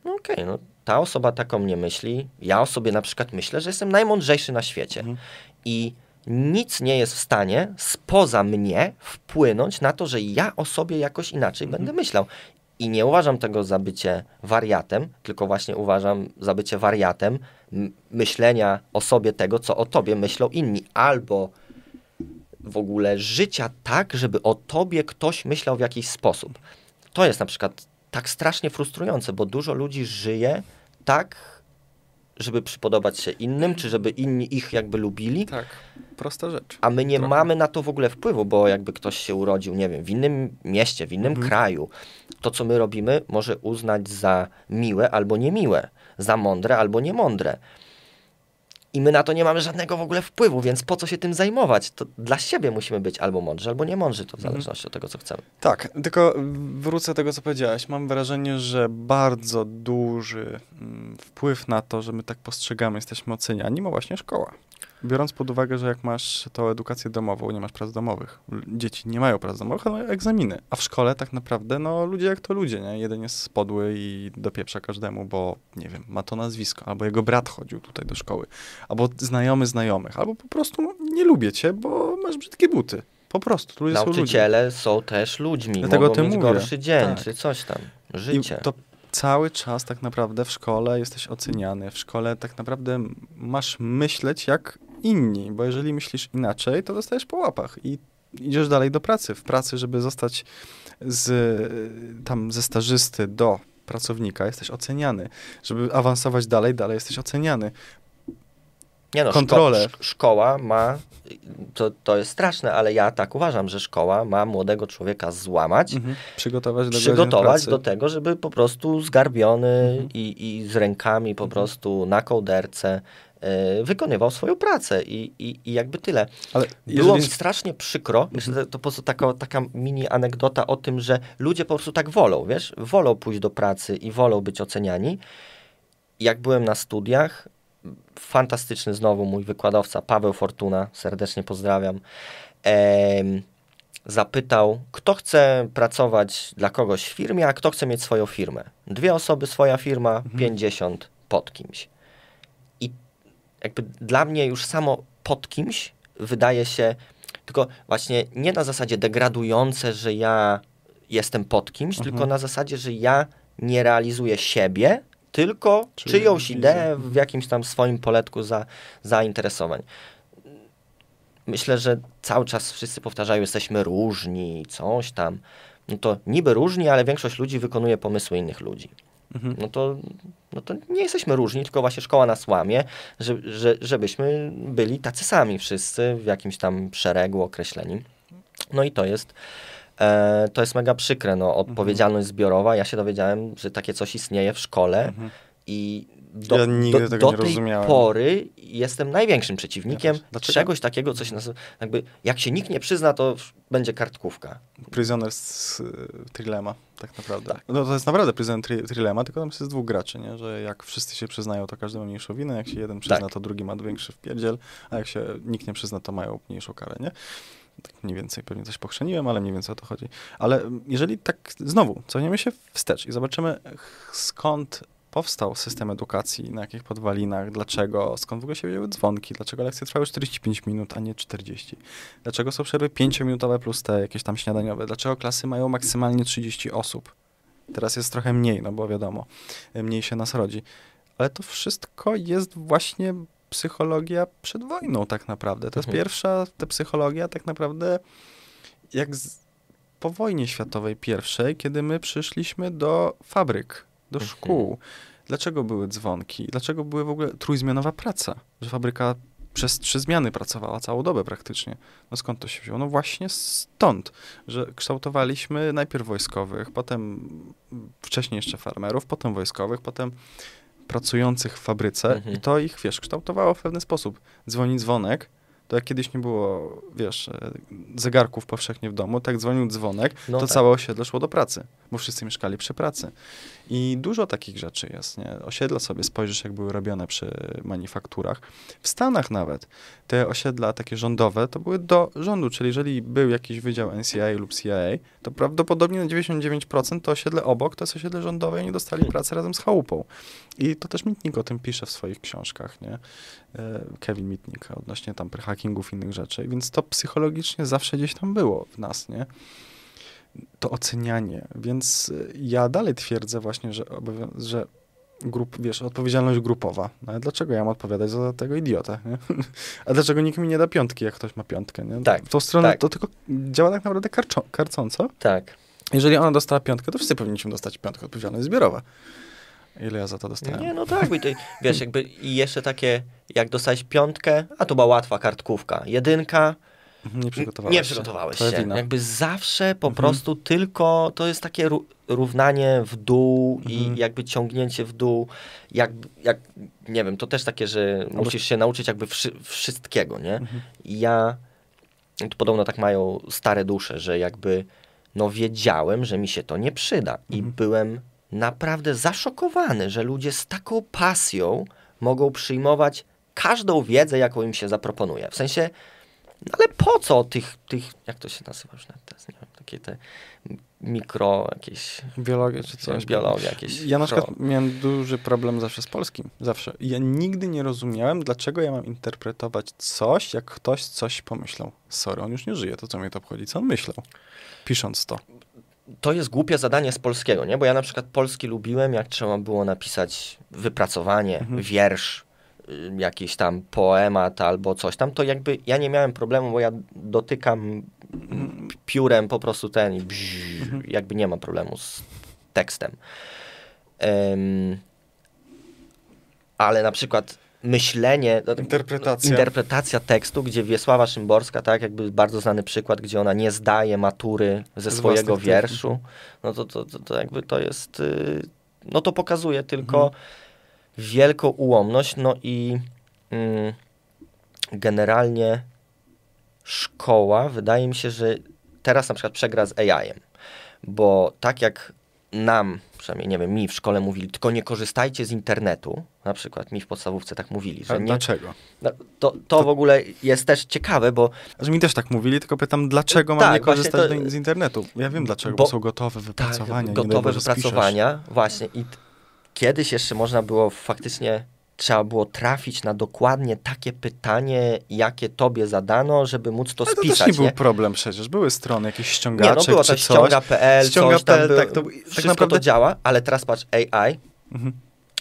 no okej, okay, no ta osoba taką mnie myśli, ja o sobie na przykład myślę, że jestem najmądrzejszy na świecie mhm. i nic nie jest w stanie spoza mnie wpłynąć na to, że ja o sobie jakoś inaczej mhm. będę myślał. I nie uważam tego za bycie wariatem, tylko właśnie uważam za bycie wariatem myślenia o sobie tego, co o tobie myślą inni, albo w ogóle życia tak, żeby o tobie ktoś myślał w jakiś sposób. To jest na przykład tak strasznie frustrujące, bo dużo ludzi żyje tak, żeby przypodobać się innym, czy żeby inni ich jakby lubili. Tak, prosta rzecz. A my nie Trochę. mamy na to w ogóle wpływu, bo jakby ktoś się urodził, nie wiem, w innym mieście, w innym mhm. kraju, to co my robimy może uznać za miłe albo niemiłe, za mądre albo niemądre i my na to nie mamy żadnego w ogóle wpływu, więc po co się tym zajmować? To dla siebie musimy być albo mądrzy, albo nie mądrzy, to w mhm. zależności od tego, co chcemy. Tak, tylko wrócę do tego, co powiedziałeś. Mam wrażenie, że bardzo duży mm, wpływ na to, że my tak postrzegamy, jesteśmy oceniani, ma właśnie szkoła. Biorąc pod uwagę, że jak masz tą edukację domową, nie masz prac domowych, dzieci nie mają prac domowych, ale mają egzaminy, a w szkole tak naprawdę, no ludzie jak to ludzie, nie? Jeden jest podły i dopieprza każdemu, bo, nie wiem, ma to nazwisko, albo jego brat chodził tutaj do szkoły, albo znajomy znajomych, albo po prostu no, nie lubię cię, bo masz brzydkie buty. Po prostu, ludzie Nauczyciele są, są też ludźmi, Dlatego mogą mieć mówię. gorszy dzień, tak. czy coś tam, życie. I to cały czas tak naprawdę w szkole jesteś oceniany, w szkole tak naprawdę masz myśleć jak inni, bo jeżeli myślisz inaczej, to dostajesz po łapach i idziesz dalej do pracy. W pracy, żeby zostać z, tam ze stażysty do pracownika, jesteś oceniany. Żeby awansować dalej, dalej jesteś oceniany. Nie no, kontrolę. Szko szkoła ma, to, to jest straszne, ale ja tak uważam, że szkoła ma młodego człowieka złamać, mhm. przygotować, do, przygotować do tego, żeby po prostu zgarbiony mhm. i, i z rękami po mhm. prostu na kołderce E, wykonywał swoją pracę i, i, i jakby tyle. Ale Było mi strasznie przykro, mhm. to po prostu taka, taka mini anegdota o tym, że ludzie po prostu tak wolą, wiesz, wolą pójść do pracy i wolą być oceniani. Jak byłem na studiach, fantastyczny znowu mój wykładowca Paweł Fortuna, serdecznie pozdrawiam, zapytał, kto chce pracować dla kogoś w firmie, a kto chce mieć swoją firmę. Dwie osoby, swoja firma, mhm. 50 pod kimś jakby dla mnie już samo pod kimś wydaje się, tylko właśnie nie na zasadzie degradujące, że ja jestem pod kimś, mhm. tylko na zasadzie, że ja nie realizuję siebie, tylko Czyli czyjąś ideę w jakimś tam swoim poletku za, zainteresowań. Myślę, że cały czas wszyscy powtarzają, jesteśmy różni, coś tam. No to niby różni, ale większość ludzi wykonuje pomysły innych ludzi mhm. no, to, no to nie jesteśmy różni, tylko właśnie szkoła nas łamie, że, że, żebyśmy byli tacy sami wszyscy w jakimś tam szeregu określeni. No i to jest, e, to jest mega przykre, no, odpowiedzialność zbiorowa. Ja się dowiedziałem, że takie coś istnieje w szkole i do, Ja nigdy do, do tej rozumiałem. pory jestem największym przeciwnikiem Ja czegoś takiego, coś nas, jakby jak się nikt nie przyzna, to będzie kartkówka. Prisoners y, Trilema, tak naprawdę. Tak. No to jest naprawdę Prisoner tri Trilema, tylko tam jest dwóch graczy, nie? Że jak wszyscy się przyznają, to każdy ma mniejszą winę, jak się jeden przyzna, Tak. to drugi ma większy wpierdziel, a jak się nikt nie przyzna, to mają mniejszą karę, nie? Tak mniej więcej, pewnie coś pochrzeniłem, ale mniej więcej o to chodzi. Ale mm, jeżeli tak znowu cofniemy się wstecz i zobaczymy skąd powstał system edukacji, na jakich podwalinach, dlaczego, skąd w ogóle się wzięły dzwonki, dlaczego lekcje trwały 45 minut, a nie 40. Dlaczego są przerwy 5-minutowe plus te jakieś tam śniadaniowe? Dlaczego klasy mają maksymalnie 30 osób? Teraz jest trochę mniej, no bo wiadomo, mniej się nas rodzi. Ale to wszystko jest właśnie psychologia przed wojną tak naprawdę. To jest Mhm. pierwsza ta psychologia tak naprawdę jak z, po wojnie światowej pierwszej, kiedy my przyszliśmy do fabryk, do Mhm. szkół. Dlaczego były dzwonki? Dlaczego były w ogóle trójzmianowa praca? Że fabryka przez trzy zmiany pracowała całą dobę praktycznie. No skąd to się wzięło? No właśnie stąd, że kształtowaliśmy najpierw wojskowych, potem wcześniej jeszcze farmerów, potem wojskowych, potem pracujących w fabryce Mhm. i to ich, wiesz, kształtowało w pewny sposób. Dzwoni dzwonek, to jak kiedyś nie było, wiesz, e, zegarków powszechnie w domu, tak dzwonił dzwonek, No to tak. całe osiedle szło do pracy, bo wszyscy mieszkali przy pracy. I dużo takich rzeczy jest, nie? Osiedla sobie spojrzysz, jak były robione przy manufakturach. W Stanach nawet te osiedla takie rządowe to były do rządu, czyli jeżeli był jakiś wydział NCAA lub CIA, to prawdopodobnie na 99% to osiedle obok to jest osiedle rządowe i oni dostali pracę razem z chałupą. I to też Mitnik o tym pisze w swoich książkach, nie? E, Kevin Mitnik odnośnie tam hackingów i innych rzeczy, więc to psychologicznie zawsze gdzieś tam było w nas, nie? To ocenianie, więc y, ja dalej twierdzę właśnie, że, że grup, wiesz, odpowiedzialność grupowa. No ale dlaczego ja mam odpowiadać za tego idiotę, nie? (laughs) A dlaczego nikt mi nie da piątki, jak ktoś ma piątkę, nie? Tak, W tą stronę tak. to tylko działa tak naprawdę karczo- karcąco. Tak. Jeżeli ona dostała piątkę, to wszyscy powinniśmy dostać piątkę, odpowiedzialność zbiorowa. Ile ja za to dostałem? Nie, no tak, to, wiesz, jakby i jeszcze takie, jak dostałeś piątkę, a to była łatwa kartkówka, jedynka, Nie przygotowałeś nie się. przygotowałeś się. wina. Jakby zawsze po Mhm. prostu tylko to jest takie ró- równanie w dół Mhm. i jakby ciągnięcie w dół. Jak, jak, nie wiem, to też takie, że musisz się nauczyć jakby wszy- wszystkiego, nie? Mhm. I ja, to podobno tak mają stare dusze, że jakby, no wiedziałem, że mi się to nie przyda. I Mhm. byłem naprawdę zaszokowany, że ludzie z taką pasją mogą przyjmować każdą wiedzę, jaką im się zaproponuje. W sensie, no ale po co tych, tych jak to się nazywa już nawet teraz, nie wiem, takie te mikro, jakieś Biologia czy coś. biologia, jakieś... Ja na przykład miałem duży problem zawsze z polskim. Zawsze. Ja nigdy nie rozumiałem, dlaczego ja mam interpretować coś, jak ktoś coś pomyślał. Sorry, on już nie żyje, to co mnie to obchodzi, co on myślał, pisząc to. to jest głupie zadanie z polskiego, nie? Bo ja na przykład polski lubiłem, jak trzeba było napisać wypracowanie, Mhm. wiersz, jakiś tam poemat albo coś tam, to jakby ja nie miałem problemu, bo ja dotykam piórem po prostu ten i bzz, jakby nie ma problemu z tekstem. Em, ale na przykład myślenie, Interpretacja. interpretacja tekstu, gdzie Wiesława Szymborska, tak, jakby bardzo znany przykład, gdzie ona nie zdaje matury ze Z swojego wierszu, no to, to, to, to jakby to jest, y, no to pokazuje tylko Mhm. Wielką ułomność, no i mm, generalnie szkoła, wydaje mi się, że teraz na przykład przegra z AI-em, bo tak jak nam, przynajmniej nie wiem, mi w szkole mówili, tylko nie korzystajcie z internetu, na przykład mi w podstawówce tak mówili, A że nie, dlaczego? no, to, to w ogóle jest też ciekawe, bo Że mi też tak mówili, tylko pytam, dlaczego mam Tak, nie właśnie korzystać to- z internetu? Ja wiem dlaczego, Bo- bo, są gotowe wypracowania. tak, nie daj gotowe spiszesz. wypracowania, właśnie i kiedyś jeszcze można było faktycznie, trzeba było trafić na dokładnie takie pytanie, jakie tobie zadano, żeby móc to Ale to spisać, też nie był nie? problem przecież. Były strony, jakieś Nie, ściągacze, no było czy to coś. ściąga.pl, coś tam było, tak, to- tak naprawdę- to działa, ale teraz patrz, AI, Mhm.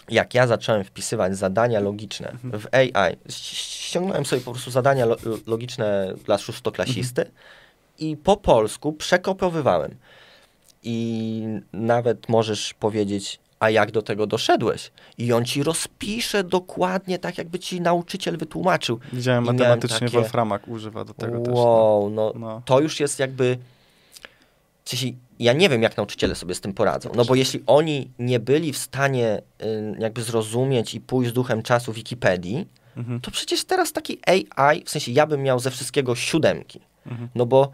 jak ja zacząłem wpisywać zadania logiczne Mhm. w AI, ściągnąłem sobie po prostu zadania lo logiczne dla szóstoklasisty Mhm. i po polsku przekopowywałem. I nawet możesz powiedzieć a jak do tego doszedłeś? I on ci rozpisze dokładnie tak, jakby ci nauczyciel wytłumaczył. Widziałem I matematycznie takie- Wolframak używa do tego też. No. wow, no, No. to już jest jakby... sensie, Ja nie wiem, jak nauczyciele sobie z tym poradzą. No bo jeśli oni nie byli w stanie y, jakby zrozumieć i pójść z duchem czasu Wikipedii, Mhm. to przecież teraz taki AI, w sensie ja bym miał ze wszystkiego siódemki. Mhm. No bo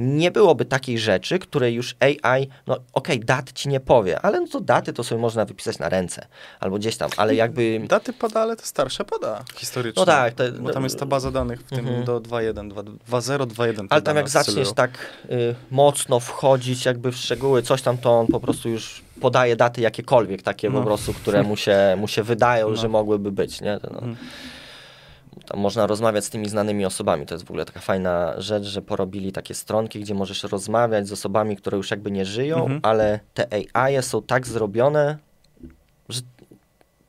nie byłoby takiej rzeczy, której już AI, no okej, dat ci nie powie, ale no to daty to sobie można wypisać na ręce albo gdzieś tam, ale jakby... Daty poda, ale te starsze poda historycznie. No tak, to- Bo tam jest ta baza danych w tym Mhm. do 2.1, 2.0, 2.1. te Ale tam jak zaczniesz tak y, mocno wchodzić jakby w szczegóły, coś tam, to on po prostu już podaje daty jakiekolwiek, takie No. po prostu, które mu się, mu się wydają, No. że mogłyby być, nie? No. Mhm. Tam można rozmawiać z tymi znanymi osobami. To jest w ogóle taka fajna rzecz, że porobili takie stronki, gdzie możesz rozmawiać z osobami, które już jakby nie żyją, Mhm. ale te AI są tak zrobione, że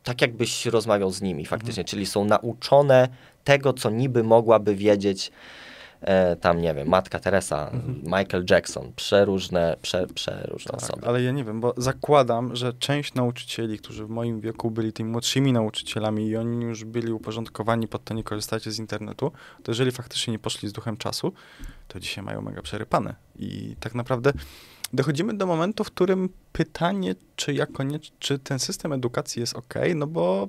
tak jakbyś rozmawiał z nimi faktycznie, czyli są nauczone tego, co niby mogłaby wiedzieć e, tam, nie wiem, Matka Teresa, Michael Jackson, przeróżne, prze, przeróżne Tak, osoby. ale ja nie wiem, bo zakładam, że część nauczycieli, którzy w moim wieku byli tymi młodszymi nauczycielami i oni już byli uporządkowani pod to nie korzystacie z internetu, to jeżeli faktycznie nie poszli z duchem czasu, to dzisiaj mają mega przerypane. I tak naprawdę dochodzimy do momentu, w którym pytanie, czy ja koniecz, czy ten system edukacji jest ok, no bo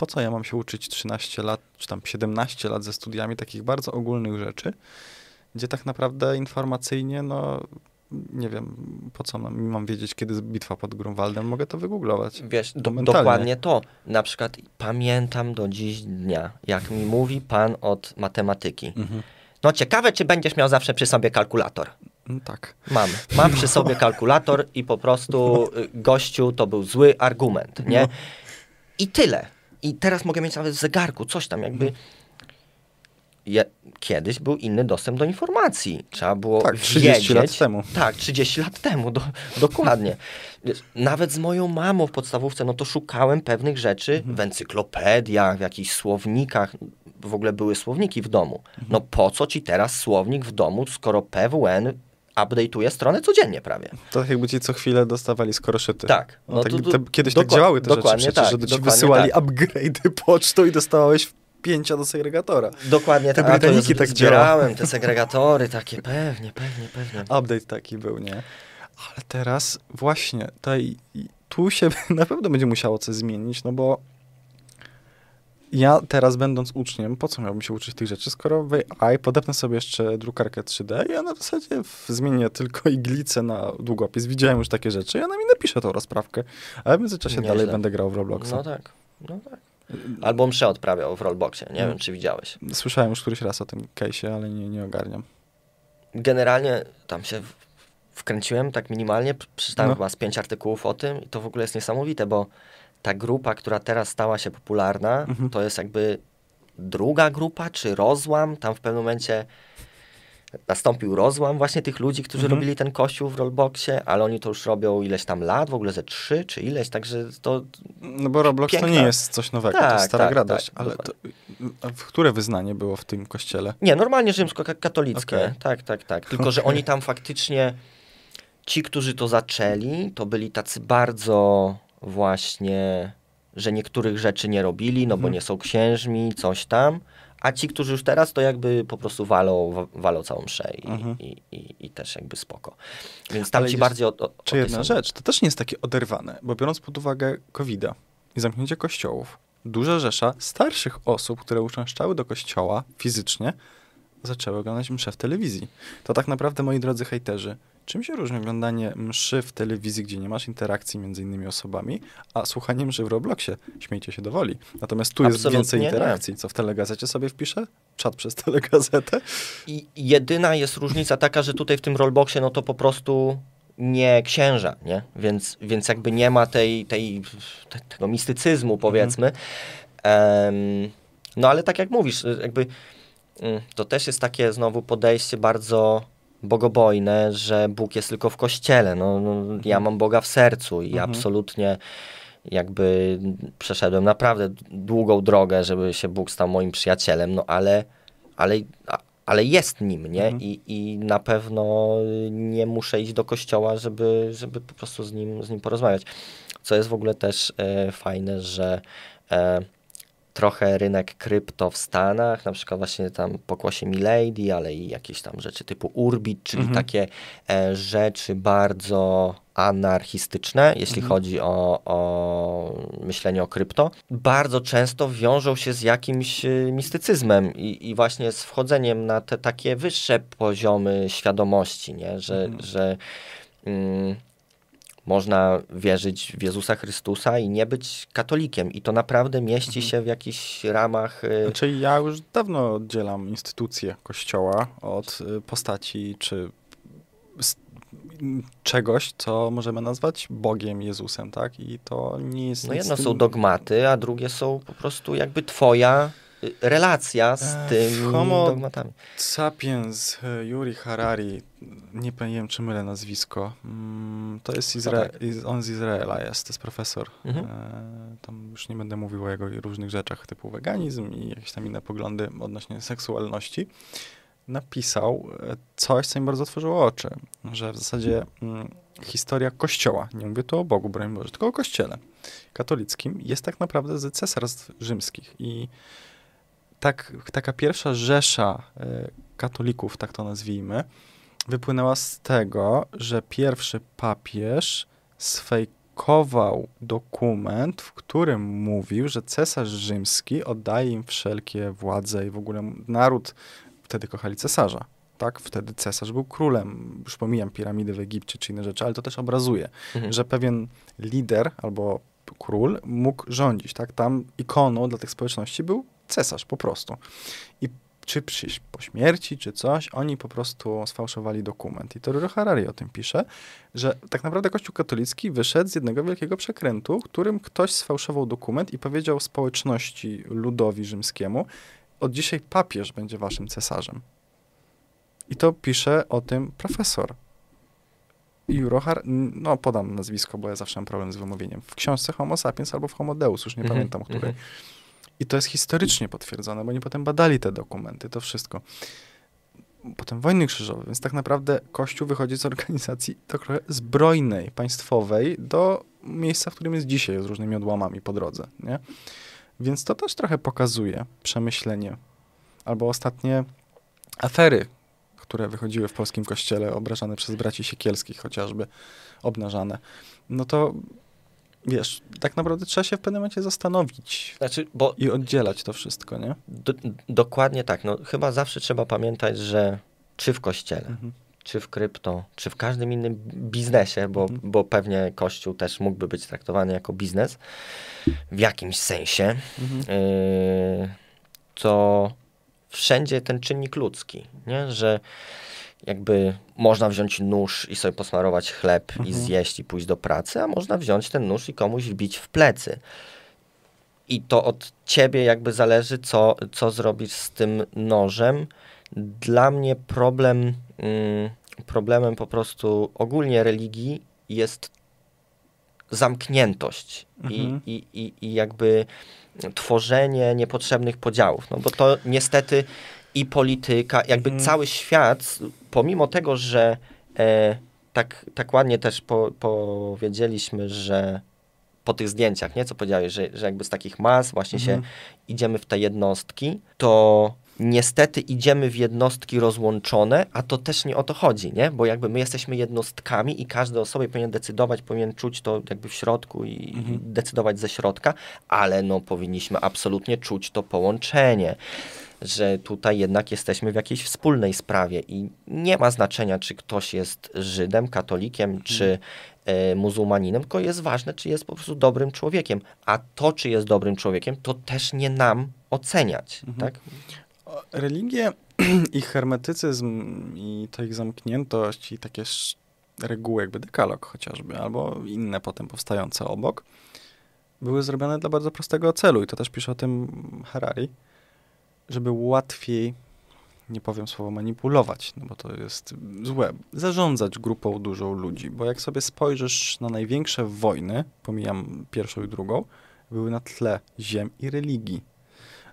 po co ja mam się uczyć 13 lat, czy tam 17 lat ze studiami takich bardzo ogólnych rzeczy, gdzie tak naprawdę informacyjnie, no nie wiem, po co mam, mam wiedzieć, kiedy jest bitwa pod Grunwaldem, mogę to wygooglować. Wiesz, do, dokładnie to. Na przykład pamiętam do dziś dnia, jak mi mówi pan od matematyki. No ciekawe, czy będziesz miał zawsze przy sobie kalkulator. No tak. Mam. Mam przy sobie (laughs) kalkulator i po prostu y, gościu to był zły argument, nie? No. I tyle. I teraz mogę mieć nawet w zegarku coś tam jakby... Je, kiedyś był inny dostęp do informacji. Trzeba było Tak, 30 wiedzieć, lat temu. Tak, 30 lat temu, do, dokładnie. Nawet z moją mamą w podstawówce, no to szukałem pewnych rzeczy Mhm. w encyklopediach, w jakichś słownikach. W ogóle były słowniki w domu. Mhm. No po co ci teraz słownik w domu, skoro PWN update'uje stronę codziennie prawie? To tak jakby ci co chwilę dostawali skoroszyty. Tak. No, No tak, to- to- te, kiedyś tak działały te rzeczy dokładnie przecież, tak, że ci wysyłali tak. upgrade'y (laughs) pocztą i dostawałeś pięcia do segregatora. Dokładnie Te tak. Brytaniki tak zbierałem te segregatory, takie pewnie, pewnie, pewnie. Update taki był, nie? Ale teraz właśnie, tutaj, tu się (laughs) na pewno będzie musiało coś zmienić, no bo ja teraz będąc uczniem, po co miałbym się uczyć tych rzeczy, skoro w AI podepnę sobie jeszcze drukarkę 3D i ja na zasadzie zmienię tylko iglicę na długopis. Widziałem już takie rzeczy i ona mi napisze tą rozprawkę, a ja w międzyczasie dalej będę grał w Robloxa. No tak. No tak. Albo mszę odprawiał w Rollboxie. Nie No. wiem, czy widziałeś. Słyszałem już któryś raz o tym case'ie, ale nie, nie ogarniam. Generalnie tam się wkręciłem tak minimalnie, przeczytałem No. chyba z pięć artykułów o tym i to w ogóle jest niesamowite, bo ta grupa, która teraz stała się popularna, Mhm. to jest jakby druga grupa, czy rozłam. Tam w pewnym momencie nastąpił rozłam właśnie tych ludzi, którzy Mhm. robili ten kościół w Rollboxie, ale oni to już robią ileś tam lat, w ogóle ze trzy czy ileś, także to No bo Roblox to Piękna. nie jest coś nowego, to Tak, jest stara tak, gra tak, dość. Ale to, w które wyznanie było w tym kościele? Nie, normalnie rzymskokatolickie. Okej. Tak, tak, tak. Tylko, że oni tam faktycznie, ci, którzy to zaczęli, to byli tacy bardzo właśnie, że niektórych rzeczy nie robili, no bo Mhm. nie są księżmi, coś tam. A ci, którzy już teraz, to jakby po prostu walą, wa- walą całą mszę i, Mhm. i, i, i też jakby spoko. Więc tam Ale ci jest- bardziej o, o, o Czy jedna rzecz, to też nie jest takie oderwane, bo biorąc pod uwagę covid i zamknięcie kościołów, duża rzesza starszych osób, które uczęszczały do kościoła fizycznie, zaczęły oglądać msze w telewizji. To tak naprawdę, moi drodzy hejterzy, czym się różni oglądanie mszy w telewizji, gdzie nie masz interakcji między innymi osobami, a słuchanie mszy w Robloxie? Śmiejcie się dowoli. Natomiast tu jest Absolutnie więcej nie. interakcji. Co w telegazecie sobie wpiszę? Czat przez telegazetę? I jedyna jest różnica taka, że tutaj w tym rollboxie, no to po prostu nie księża, nie? Więc, więc jakby nie ma tej, tej, te, tego mistycyzmu, powiedzmy. Em, no ale tak jak mówisz, jakby mm, to też jest takie znowu podejście bardzo bogobojne, że Bóg jest tylko w kościele. No, no, ja mam Boga w sercu i Mhm. absolutnie jakby przeszedłem naprawdę długą drogę, żeby się Bóg stał moim przyjacielem, no ale, ale ale jest nim, nie? Mhm. I, I na pewno nie muszę iść do kościoła, żeby, żeby po prostu z nim, z nim porozmawiać. Co jest w ogóle też e, fajne, że e, trochę rynek krypto w Stanach, na przykład właśnie tam pokłosie Milady, ale i jakieś tam rzeczy typu Urbit, czyli Mhm. takie e, rzeczy bardzo anarchistyczne, jeśli Mhm. chodzi o, o myślenie o krypto, bardzo często wiążą się z jakimś y, mistycyzmem i, i właśnie z wchodzeniem na te takie wyższe poziomy świadomości, nie? że, Mhm. że mm, można wierzyć w Jezusa Chrystusa i nie być katolikiem. I to naprawdę mieści Mhm. się w jakichś ramach. y, Znaczy ja już dawno oddzielam instytucję kościoła od y, postaci czy czegoś, co możemy nazwać Bogiem, Jezusem, tak? I to nie jest No nic jedno tym- są dogmaty, a drugie są po prostu jakby twoja relacja z E, tymi homo- dogmatami. Sapiens, y, Yuri Harari, nie wiem czy mylę nazwisko, Mm, to jest Izra- tak. On z Izraela jest, to jest profesor. Mhm. E, Tam już nie będę mówił o jego różnych rzeczach typu weganizm i jakieś tam inne poglądy odnośnie seksualności. Napisał e, coś, co mi bardzo otworzyło oczy, że w zasadzie mm, historia Kościoła, nie mówię tu o Bogu, broń Boże, tylko o Kościele katolickim, jest tak naprawdę z cesarstw rzymskich i tak, taka pierwsza rzesza e, katolików, tak to nazwijmy, wypłynęła z tego, że pierwszy papież sfejkował dokument, w którym mówił, że cesarz rzymski oddaje im wszelkie władze i w ogóle naród wtedy kochali cesarza. Tak, wtedy cesarz był królem. Już pomijam piramidy w Egipcie czy inne rzeczy, ale to też obrazuje, Mhm. że pewien lider albo król mógł rządzić. Tak? Tam ikoną dla tych społeczności był cesarz po prostu. I czy przy, po śmierci, czy coś, oni po prostu sfałszowali dokument. I Torero Harari o tym pisze, że tak naprawdę Kościół katolicki wyszedł z jednego wielkiego przekrętu, którym ktoś sfałszował dokument i powiedział społeczności ludowi rzymskiemu, od dzisiaj papież będzie waszym cesarzem. I to pisze o tym profesor. Jurohar, no podam nazwisko, bo ja zawsze mam problem z wymówieniem. W książce Homo sapiens albo w Homo Deus, już nie Mhm, pamiętam, której. I to jest historycznie potwierdzone, bo oni potem badali te dokumenty, to wszystko. Potem wojny krzyżowe, więc tak naprawdę Kościół wychodzi z organizacji trochę zbrojnej, państwowej do miejsca, w którym jest dzisiaj, z różnymi odłamami po drodze, nie? Więc to też trochę pokazuje przemyślenie. Albo ostatnie afery, które wychodziły w polskim kościele, obrażane przez braci Siekielskich chociażby, obnażane. No to wiesz, tak naprawdę trzeba się w pewnym momencie zastanowić Znaczy, bo i oddzielać to wszystko, nie? do, dokładnie tak. No, chyba zawsze trzeba pamiętać, że czy w kościele, Mhm. czy w krypto, czy w każdym innym biznesie, bo, Mhm. bo pewnie Kościół też mógłby być traktowany jako biznes w jakimś sensie, Mhm. yy, to wszędzie ten czynnik ludzki, nie? że jakby można wziąć nóż i sobie posmarować chleb i Mhm. zjeść i pójść do pracy, a można wziąć ten nóż i komuś wbić w plecy. I to od ciebie jakby zależy, co, co zrobisz z tym nożem. Dla mnie problem, mm, problemem po prostu ogólnie religii jest zamkniętość Mhm. i, i, i, i jakby tworzenie niepotrzebnych podziałów. No bo to niestety i polityka, jakby Mhm. cały świat, pomimo tego, że e, tak, tak ładnie też po, powiedzieliśmy, że po tych zdjęciach, nie, co powiedziałeś, że, że jakby z takich mas właśnie się Mhm. idziemy w te jednostki, to niestety idziemy w jednostki rozłączone, a to też nie o to chodzi, nie? Bo jakby my jesteśmy jednostkami i każdy o sobie powinien decydować, powinien czuć to jakby w środku i, Mhm. decydować ze środka, ale no powinniśmy absolutnie czuć to połączenie, że tutaj jednak jesteśmy w jakiejś wspólnej sprawie i nie ma znaczenia, czy ktoś jest Żydem, katolikiem, czy e, muzułmaninem, tylko jest ważne, czy jest po prostu dobrym człowiekiem. A to, czy jest dobrym człowiekiem, to też nie nam oceniać, Mhm. tak? Religie, (clears throat) ich hermetycyzm i ta ich zamkniętość i takie reguły, jakby dekalog chociażby, albo inne potem powstające obok, były zrobione dla bardzo prostego celu i to też pisze o tym Harari, żeby łatwiej, nie powiem słowo manipulować, no bo to jest złe, zarządzać grupą dużą ludzi, bo jak sobie spojrzysz na największe wojny, pomijam pierwszą i drugą, były na tle ziem i religii.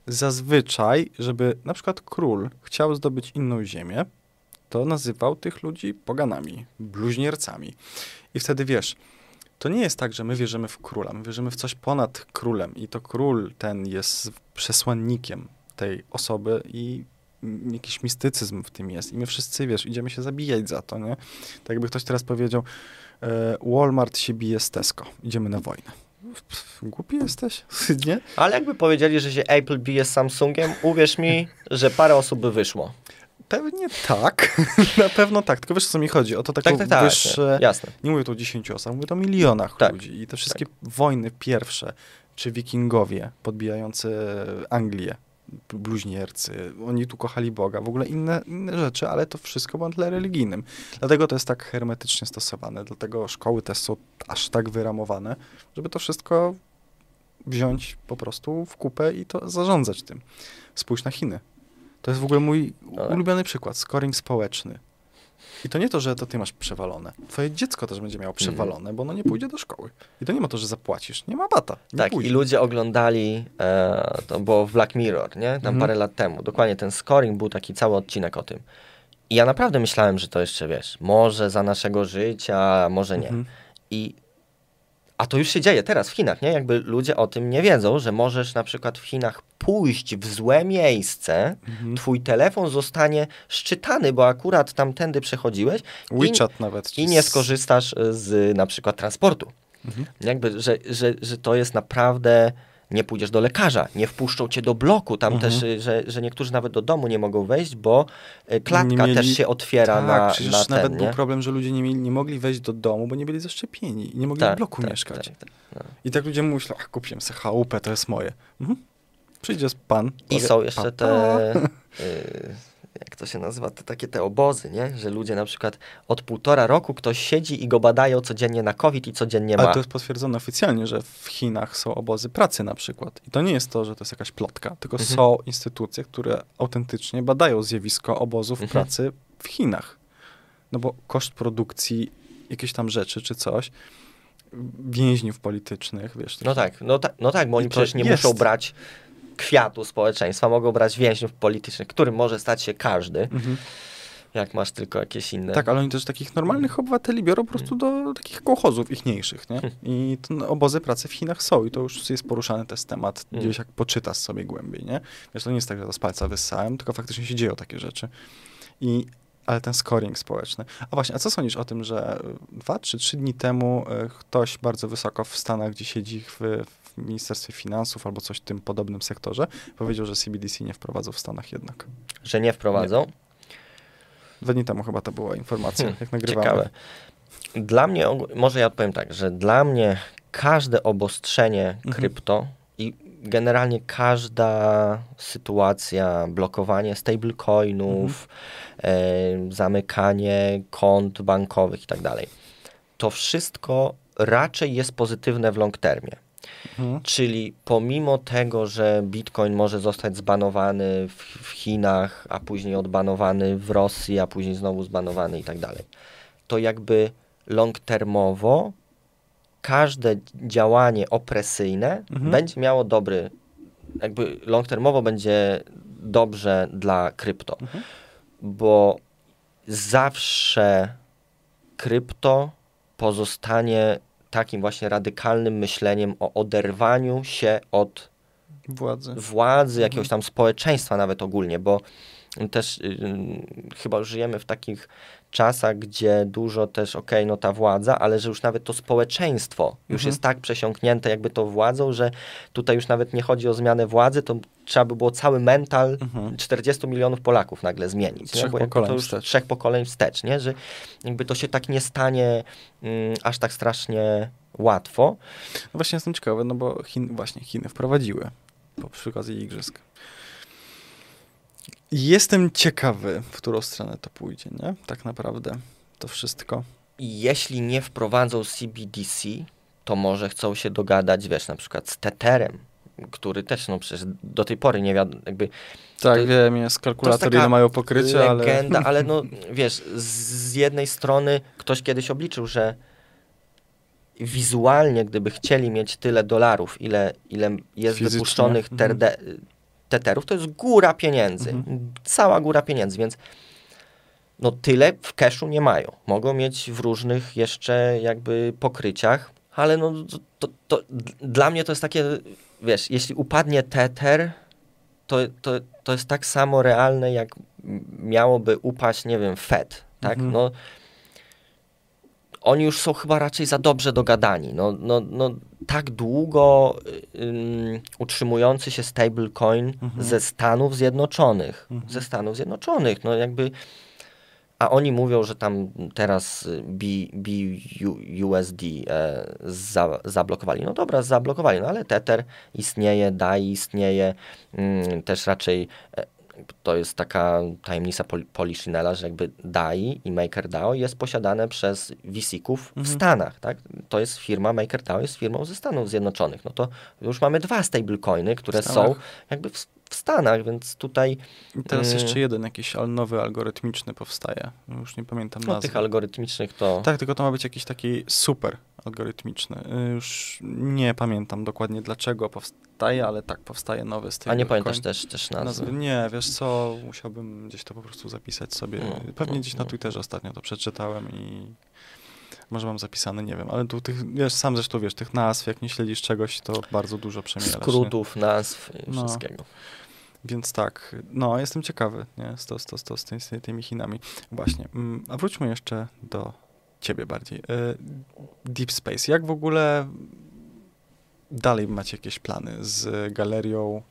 zazwyczaj, żeby na przykład król chciał zdobyć inną ziemię, to nazywał tych ludzi poganami, bluźniercami. I wtedy wiesz, to nie jest tak, że my wierzymy w króla, my wierzymy w coś ponad królem i to król ten jest przesłannikiem tej osoby i jakiś mistycyzm w tym jest. I my wszyscy, wiesz, idziemy się zabijać za to, nie? Tak jakby ktoś teraz powiedział, e, Walmart się bije z Tesco, idziemy na wojnę. Pff, głupi jesteś, (laughs) nie? Ale jakby powiedzieli, że się Apple bije z Samsungiem, uwierz mi, że parę osób by wyszło. Pewnie tak, (laughs) na pewno tak, tylko wiesz o co mi chodzi, o to taką Tak, tak, tak, wyższe, jasne. nie mówię tu o 10 osobach, mówię tu o milionach Tak, ludzi i te wszystkie wojny pierwsze, czy wikingowie podbijający Anglię, bluźniercy, oni tu kochali Boga, w ogóle inne, inne rzeczy, ale to wszystko było na tle religijnym. Dlatego to jest tak hermetycznie stosowane, dlatego szkoły też są aż tak wyramowane, żeby to wszystko wziąć po prostu w kupę i to zarządzać tym. Spójrz na Chiny. To jest w ogóle mój ulubiony przykład, scoring społeczny. I to nie to, że to ty masz przewalone. Twoje dziecko też będzie miało Mhm. przewalone, bo ono nie pójdzie do szkoły. I to nie ma to, że zapłacisz. Nie ma bata. Nie Tak, pójdzie. i ludzie oglądali, e, to było w Black Mirror, nie? Tam Mhm. parę lat temu. Dokładnie ten scoring był taki cały odcinek o tym. I ja naprawdę myślałem, że to jeszcze, wiesz, może za naszego życia, może nie. Mhm. I, a to już się dzieje teraz w Chinach, nie? Jakby ludzie o tym nie wiedzą, że możesz na przykład w Chinach pójść w złe miejsce, Mhm. twój telefon zostanie szczytany, bo akurat tamtędy przechodziłeś WeChat nawet. ci i nie skorzystasz z na przykład transportu. Mhm. Jakby, że, że, że to jest naprawdę. Nie pójdziesz do lekarza, nie wpuszczą cię do bloku. Tam Mhm. też, y, że, że niektórzy nawet do domu nie mogą wejść, bo y, klatka mieli- też się otwiera tak, na, przecież na nawet ten, był nie? problem, że ludzie nie, mieli, nie mogli wejść do domu, bo nie byli zaszczepieni i nie mogli w bloku mieszkać. tak, tak. I tak ludzie myślą, ach, kupiłem sobie chałupę, to jest moje. Mhm. Przyjdzie pan. I są jeszcze pa, te, pa. (laughs) y, jak to się nazywa, te takie te obozy, nie? Że ludzie na przykład od półtora roku ktoś siedzi i go badają codziennie na COVID i codziennie ma. Ale to jest potwierdzone oficjalnie, że w Chinach są obozy pracy na przykład. I to nie jest to, że to jest jakaś plotka, tylko Mhm. są instytucje, które autentycznie badają zjawisko obozów Mhm. pracy w Chinach. No bo koszt produkcji jakiejś tam rzeczy czy coś, więźniów politycznych, wiesz. No tak, no, ta, no tak, bo oni przecież nie jest. muszą brać kwiatu społeczeństwa, mogą brać więźniów politycznych, którym może stać się każdy, Mhm. jak masz tylko jakieś inne. Tak, ale oni też takich normalnych obywateli biorą po prostu do takich kołchozów ichniejszych, nie? I te obozy pracy w Chinach są i to już jest poruszany też temat, Mm. gdzieś jak poczytasz sobie głębiej, nie? Wiesz, to nie jest tak, że to z palca wyssałem, tylko faktycznie się dzieją takie rzeczy. I, ale ten scoring społeczny. A właśnie, a co sądzisz o tym, że dwa czy trzy dni temu e, ktoś bardzo wysoko w Stanach, gdzie siedzi w, w Ministerstwie Finansów albo coś w tym podobnym sektorze, powiedział, że CBDC nie wprowadzą w Stanach jednak. Że nie wprowadzą. Dwa dni temu chyba to była informacja, Hmm, jak nagrywamy. Ciekawe. Dla mnie, może ja odpowiem tak, że dla mnie każde obostrzenie Mhm. krypto i generalnie każda sytuacja, blokowanie stablecoinów, Mhm. e, zamykanie kont bankowych i tak dalej, to wszystko raczej jest pozytywne w long termie. Mhm. Czyli pomimo tego, że Bitcoin może zostać zbanowany w, w Chinach, a później odbanowany w Rosji, a później znowu zbanowany i tak dalej, to jakby long termowo każde działanie opresyjne Mhm. będzie miało dobry, jakby long termowo będzie dobrze dla krypto, Mhm. bo zawsze krypto pozostanie takim właśnie radykalnym myśleniem o oderwaniu się od Władzy. władzy, jakiegoś tam społeczeństwa nawet ogólnie, bo też y, chyba żyjemy w takich czasach, gdzie dużo też, okej, no ta władza, ale że już nawet to społeczeństwo już Mhm. jest tak przesiąknięte jakby tą władzą, że tutaj już nawet nie chodzi o zmianę władzy, to trzeba by było cały mental Mhm. 40 milionów Polaków nagle zmienić. nie? Trzech jakby pokoleń to już wstecz. trzech pokoleń wstecz, nie? że jakby to się tak nie stanie mm, aż tak strasznie łatwo. No właśnie jestem ciekawy, no bo Chin, właśnie Chiny wprowadziły po przy okazji igrzysk. Jestem ciekawy, w którą stronę to pójdzie, nie? Tak naprawdę to wszystko. Jeśli nie wprowadzą CBDC, to może chcą się dogadać, wiesz, na przykład z Tetherem, który też, no przecież do tej pory nie wiadomo, jakby Tak, To- wiem, jest kalkulator, ile mają pokrycie, ale... legenda, ale no (laughs) wiesz, z, jednej strony ktoś kiedyś obliczył, że wizualnie, gdyby chcieli mieć tyle dolarów, ile, ile jest Fizycznie? wypuszczonych Mhm. Teterów, to jest góra pieniędzy. Mhm. Cała góra pieniędzy, więc no tyle w cashu nie mają. Mogą mieć w różnych jeszcze jakby pokryciach, ale no to, to, dla mnie to jest takie, wiesz, jeśli upadnie Tether, to, to, to jest tak samo realne, jak miałoby upaść, nie wiem, Fed, tak? Mhm. No, oni już są chyba raczej za dobrze dogadani. No, no, no tak długo um, utrzymujący się stablecoin mhm. ze Stanów Zjednoczonych, mhm. ze Stanów Zjednoczonych, no jakby a oni mówią, że tam teraz BUSD e, za, zablokowali. No dobra, zablokowali, no ale Tether istnieje, DAI istnieje, mm, też raczej e, to jest taka tajemnica pol Polichinella, że jakby DAI i MakerDAO jest posiadane przez VC-ków w mhm. Stanach, tak? To jest firma, MakerDAO jest firmą ze Stanów Zjednoczonych. No to już mamy dwa stablecoiny, które są jakby w, w Stanach, więc tutaj... I teraz y, jeszcze jeden jakiś nowy algorytmiczny powstaje. Już nie pamiętam no, nazwy. tych algorytmicznych to... Tak, tylko to ma być jakiś taki super algorytmiczny. Y, już nie pamiętam dokładnie dlaczego powstaje, ale tak, powstaje nowy styl. A nie pamiętasz też, też nazwy? nazwy? Nie, wiesz co, musiałbym gdzieś to po prostu zapisać sobie. No, Pewnie no, gdzieś no. na Twitterze ostatnio to przeczytałem i może mam zapisane, nie wiem, ale tu tych, wiesz, sam zresztą wiesz, tych nazw, jak nie śledzisz czegoś, to bardzo dużo przemielasz. Skrótów, nie? nazw i no. wszystkiego. Więc tak, no jestem ciekawy, nie, z, to, z, to, z, to, z, tymi, z tymi Chinami. Właśnie, mm, a wróćmy jeszcze do ciebie bardziej. Y, Deep Space, jak w ogóle dalej macie jakieś plany z galerią?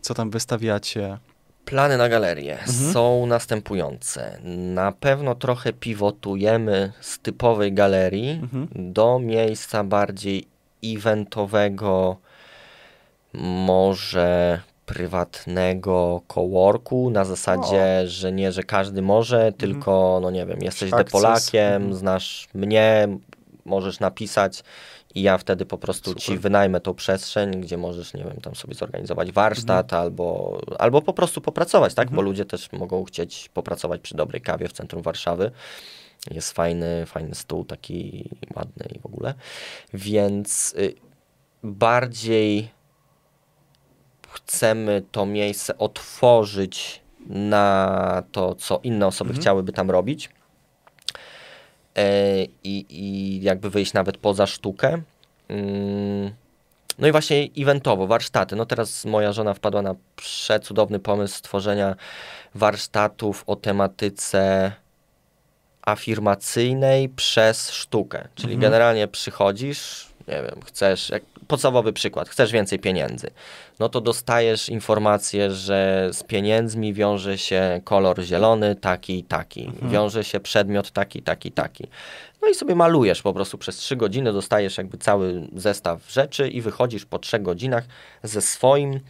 Co tam wystawiacie? Plany na galerię mhm. są następujące. Na pewno trochę pivotujemy z typowej galerii mhm. do miejsca bardziej eventowego, może prywatnego coworku na zasadzie, że nie, że każdy może, mhm. tylko, no nie wiem, jesteś Polakiem, mhm. znasz mnie, możesz napisać i ja wtedy po prostu Super. ci wynajmę tą przestrzeń, gdzie możesz, nie wiem, tam sobie zorganizować warsztat mhm. albo, albo po prostu popracować, tak? Mhm. Bo ludzie też mogą chcieć popracować przy dobrej kawie w centrum Warszawy. Jest fajny, fajny stół, taki ładny i w ogóle. Więc y, bardziej chcemy to miejsce otworzyć na to, co inne osoby mhm. chciałyby tam robić. E, i, i jakby wyjść nawet poza sztukę. Mm, no i właśnie eventowo, warsztaty. No teraz moja żona wpadła na przecudowny pomysł stworzenia warsztatów o tematyce afirmacyjnej przez sztukę. Czyli mhm. generalnie przychodzisz, nie wiem, chcesz, jak podstawowy przykład, chcesz więcej pieniędzy, no to dostajesz informację, że z pieniędzmi wiąże się kolor zielony, taki, taki, mhm. wiąże się przedmiot taki, taki, taki. No i sobie malujesz po prostu przez trzy godziny, dostajesz jakby cały zestaw rzeczy i wychodzisz po trzech godzinach ze swoim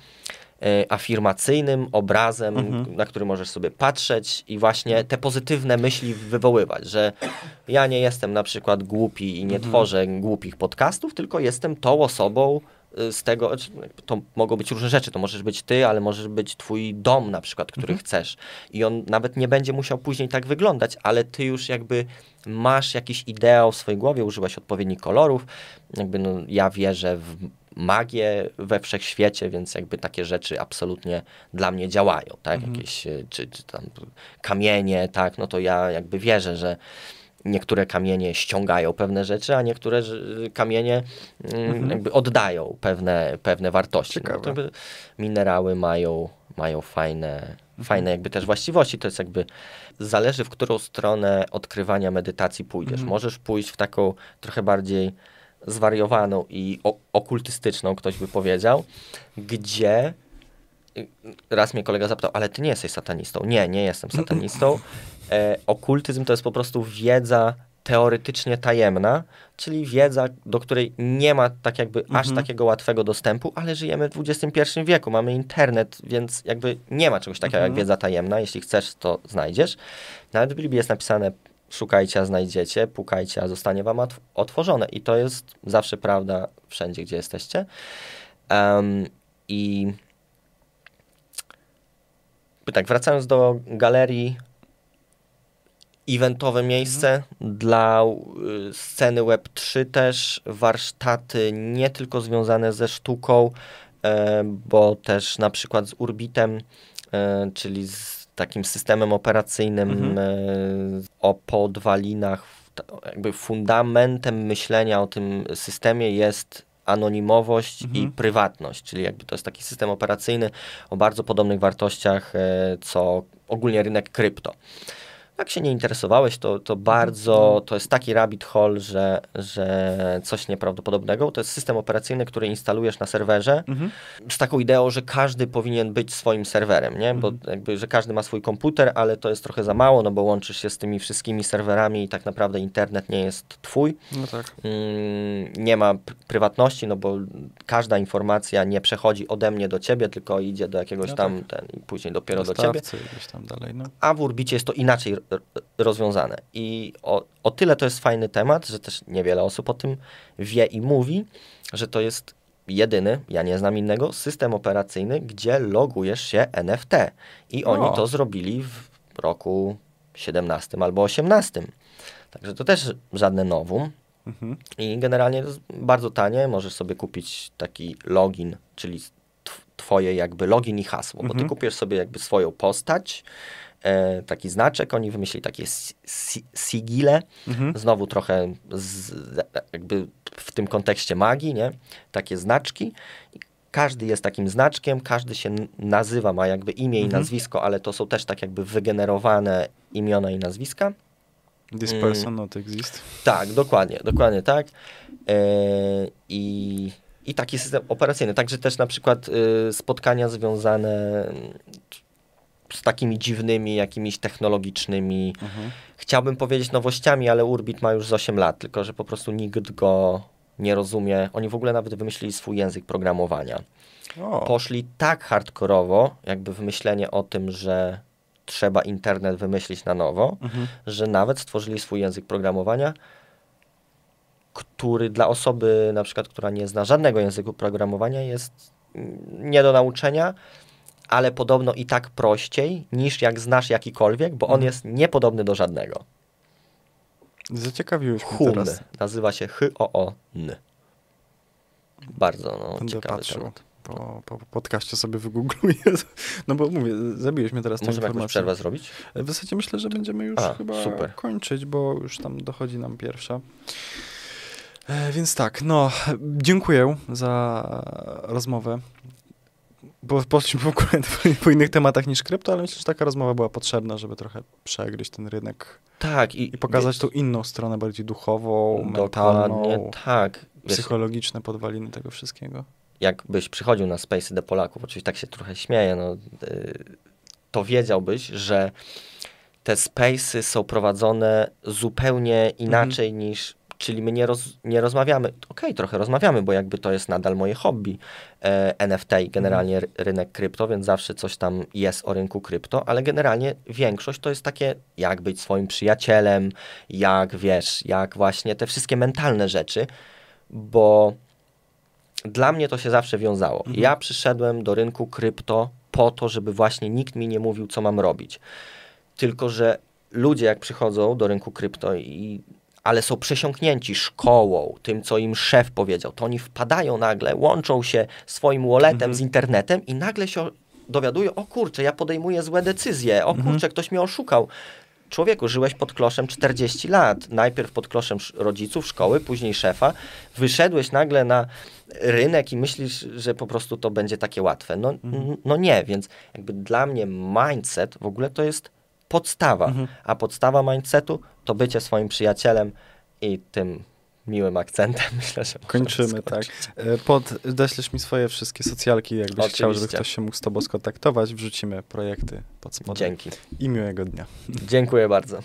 afirmacyjnym obrazem, mhm. na który możesz sobie patrzeć i właśnie te pozytywne myśli wywoływać, że ja nie jestem na przykład głupi i nie mhm. tworzę głupich podcastów, tylko jestem tą osobą y, z tego, znaczy, to mogą być różne rzeczy, to możesz być ty, ale możesz być twój dom na przykład, który mhm. chcesz i on nawet nie będzie musiał później tak wyglądać, ale ty już jakby masz jakiś ideał w swojej głowie, używasz odpowiednich kolorów, jakby no, ja wierzę w magię we wszechświecie, więc jakby takie rzeczy absolutnie dla mnie działają, tak? Mhm. Jakieś, e, czy, czy tam kamienie, tak? No to ja jakby wierzę, że niektóre kamienie ściągają pewne rzeczy, a niektóre kamienie mm, mhm. jakby oddają pewne, pewne wartości. No minerały mają, mają fajne, mhm. fajne jakby też właściwości. To jest jakby zależy w którą stronę odkrywania medytacji pójdziesz. Mhm. Możesz pójść w taką trochę bardziej zwariowaną i okultystyczną, ktoś by powiedział, gdzie raz mnie kolega zapytał, ale ty nie jesteś satanistą. Nie, nie jestem satanistą. E, okultyzm to jest po prostu wiedza teoretycznie tajemna, czyli wiedza, do której nie ma tak jakby mhm. aż takiego łatwego dostępu, ale żyjemy w XXI wieku, mamy internet, więc jakby nie ma czegoś takiego mhm. jak wiedza tajemna. Jeśli chcesz, to znajdziesz. Nawet w Biblii jest napisane szukajcie, a znajdziecie, pukajcie, a zostanie wam otworzone. I to jest zawsze prawda wszędzie, gdzie jesteście. Um, I tak, wracając do galerii, eventowe miejsce mhm. dla y, sceny Web3 też, warsztaty nie tylko związane ze sztuką, e, bo też na przykład z Urbitem, e, czyli z takim systemem operacyjnym Mhm. e, o podwalinach, jakby fundamentem myślenia o tym systemie jest anonimowość i Mhm. prywatność, czyli jakby to jest taki system operacyjny o bardzo podobnych wartościach, e, co ogólnie rynek krypto. Jak się nie interesowałeś, to, to bardzo, to jest taki rabbit hole, że, że coś nieprawdopodobnego. To jest system operacyjny, który instalujesz na serwerze Mhm. z taką ideą, że każdy powinien być swoim serwerem, nie? Bo jakby, że każdy ma swój komputer, ale to jest trochę za mało, no bo łączysz się z tymi wszystkimi serwerami i tak naprawdę internet nie jest twój. No tak. Mm, nie ma pr- prywatności, no bo każda informacja nie przechodzi ode mnie do ciebie, tylko idzie do jakiegoś No tam ten, i później dopiero do ciebie. Dostawcy tam dalej, no. A w Urbicie jest to inaczej rozwiązane. I o, o tyle to jest fajny temat, że też niewiele osób o tym wie i mówi, że to jest jedyny, ja nie znam innego, system operacyjny, gdzie logujesz się NFT. I oni to zrobili w roku 17 albo 18. Także to też żadne nowum. Mhm. I generalnie to jest bardzo tanie. Możesz sobie kupić taki login, czyli tw- twoje jakby login i hasło, bo ty Mhm. kupujesz sobie jakby swoją postać, e, taki znaczek, oni wymyślili takie si- si- sigile, Mhm. znowu trochę z, jakby w tym kontekście magii, nie? Takie znaczki. I Każdy jest takim znaczkiem, każdy się nazywa, ma jakby imię i Mhm. nazwisko, ale to są też tak jakby wygenerowane imiona i nazwiska. This Mm. person not exist. Tak, dokładnie, dokładnie tak. E, I, I taki system operacyjny. Także też na przykład y, spotkania związane mm, z takimi dziwnymi, jakimiś technologicznymi, Mhm. chciałbym powiedzieć nowościami, ale Urbit ma już z 8 lat, tylko że po prostu nikt go nie rozumie. Oni w ogóle nawet wymyślili swój język programowania. O, Poszli tak hardkorowo, jakby w myślenie o tym, że trzeba internet wymyślić na nowo, mhm. że nawet stworzyli swój język programowania, który dla osoby na przykład, która nie zna żadnego języku programowania jest mm, nie do nauczenia, ale podobno i tak prościej niż jak znasz jakikolwiek, bo on Mhm. jest niepodobny do żadnego. Zaciekawiłeś mnie Hun teraz. nazywa się H-O-O-N. Bardzo no, Będę ciekawy patrzył. temat. Po, po podcaście sobie wygoogluję. (laughs) No bo mówię, zabiłeś mnie teraz tą Możemy jakąś przerwę zrobić? W zasadzie myślę, że będziemy już A, chyba super. kończyć, bo już tam dochodzi nam pierwsza. E, więc tak, no, dziękuję za rozmowę. Bo poszliśmy w ogóle (laughs) po innych tematach niż krypto, ale myślę, że taka rozmowa była potrzebna, żeby trochę przegryźć ten rynek Tak. I, i pokazać tą inną stronę, bardziej duchową, mentalną, tak. Psychologiczne podwaliny tego wszystkiego. jakbyś przychodził na Space'y do Polaków, oczywiście tak się trochę śmieję, no, y, to wiedziałbyś, że te Space'y są prowadzone zupełnie inaczej niż, czyli my nie, roz, nie rozmawiamy, okej, trochę rozmawiamy, bo jakby to jest nadal moje hobby, e, NFT i generalnie ry- rynek krypto, więc zawsze coś tam jest o rynku krypto, ale generalnie większość to jest takie, jak być swoim przyjacielem, jak wiesz, jak właśnie te wszystkie mentalne rzeczy, bo dla mnie to się zawsze wiązało. Mhm. Ja przyszedłem do rynku krypto po to, żeby właśnie nikt mi nie mówił, co mam robić. Tylko, że ludzie, jak przychodzą do rynku krypto i ale są przesiąknięci szkołą, tym, co im szef powiedział, to oni wpadają nagle, łączą się swoim walletem Mhm. z internetem i nagle się dowiadują, o kurczę, ja podejmuję złe decyzje, o Mhm. kurczę, ktoś mnie oszukał. Człowieku, żyłeś pod kloszem 40 lat. Najpierw pod kloszem sz- rodziców, szkoły, później szefa. Wyszedłeś nagle na rynek i myślisz, że po prostu to będzie takie łatwe. No, Mhm. no nie, więc jakby dla mnie mindset w ogóle to jest podstawa. Mhm. A podstawa mindsetu to bycie swoim przyjacielem i tym miłym akcentem (laughs) myślę, że Kończymy, tak. E, Pod, deślesz mi swoje wszystkie socjalki, jakbyś chciał, żeby Oczywiście. ktoś się mógł z tobą skontaktować. Wrzucimy projekty pod spodem. Dzięki. I miłego dnia. Dziękuję bardzo.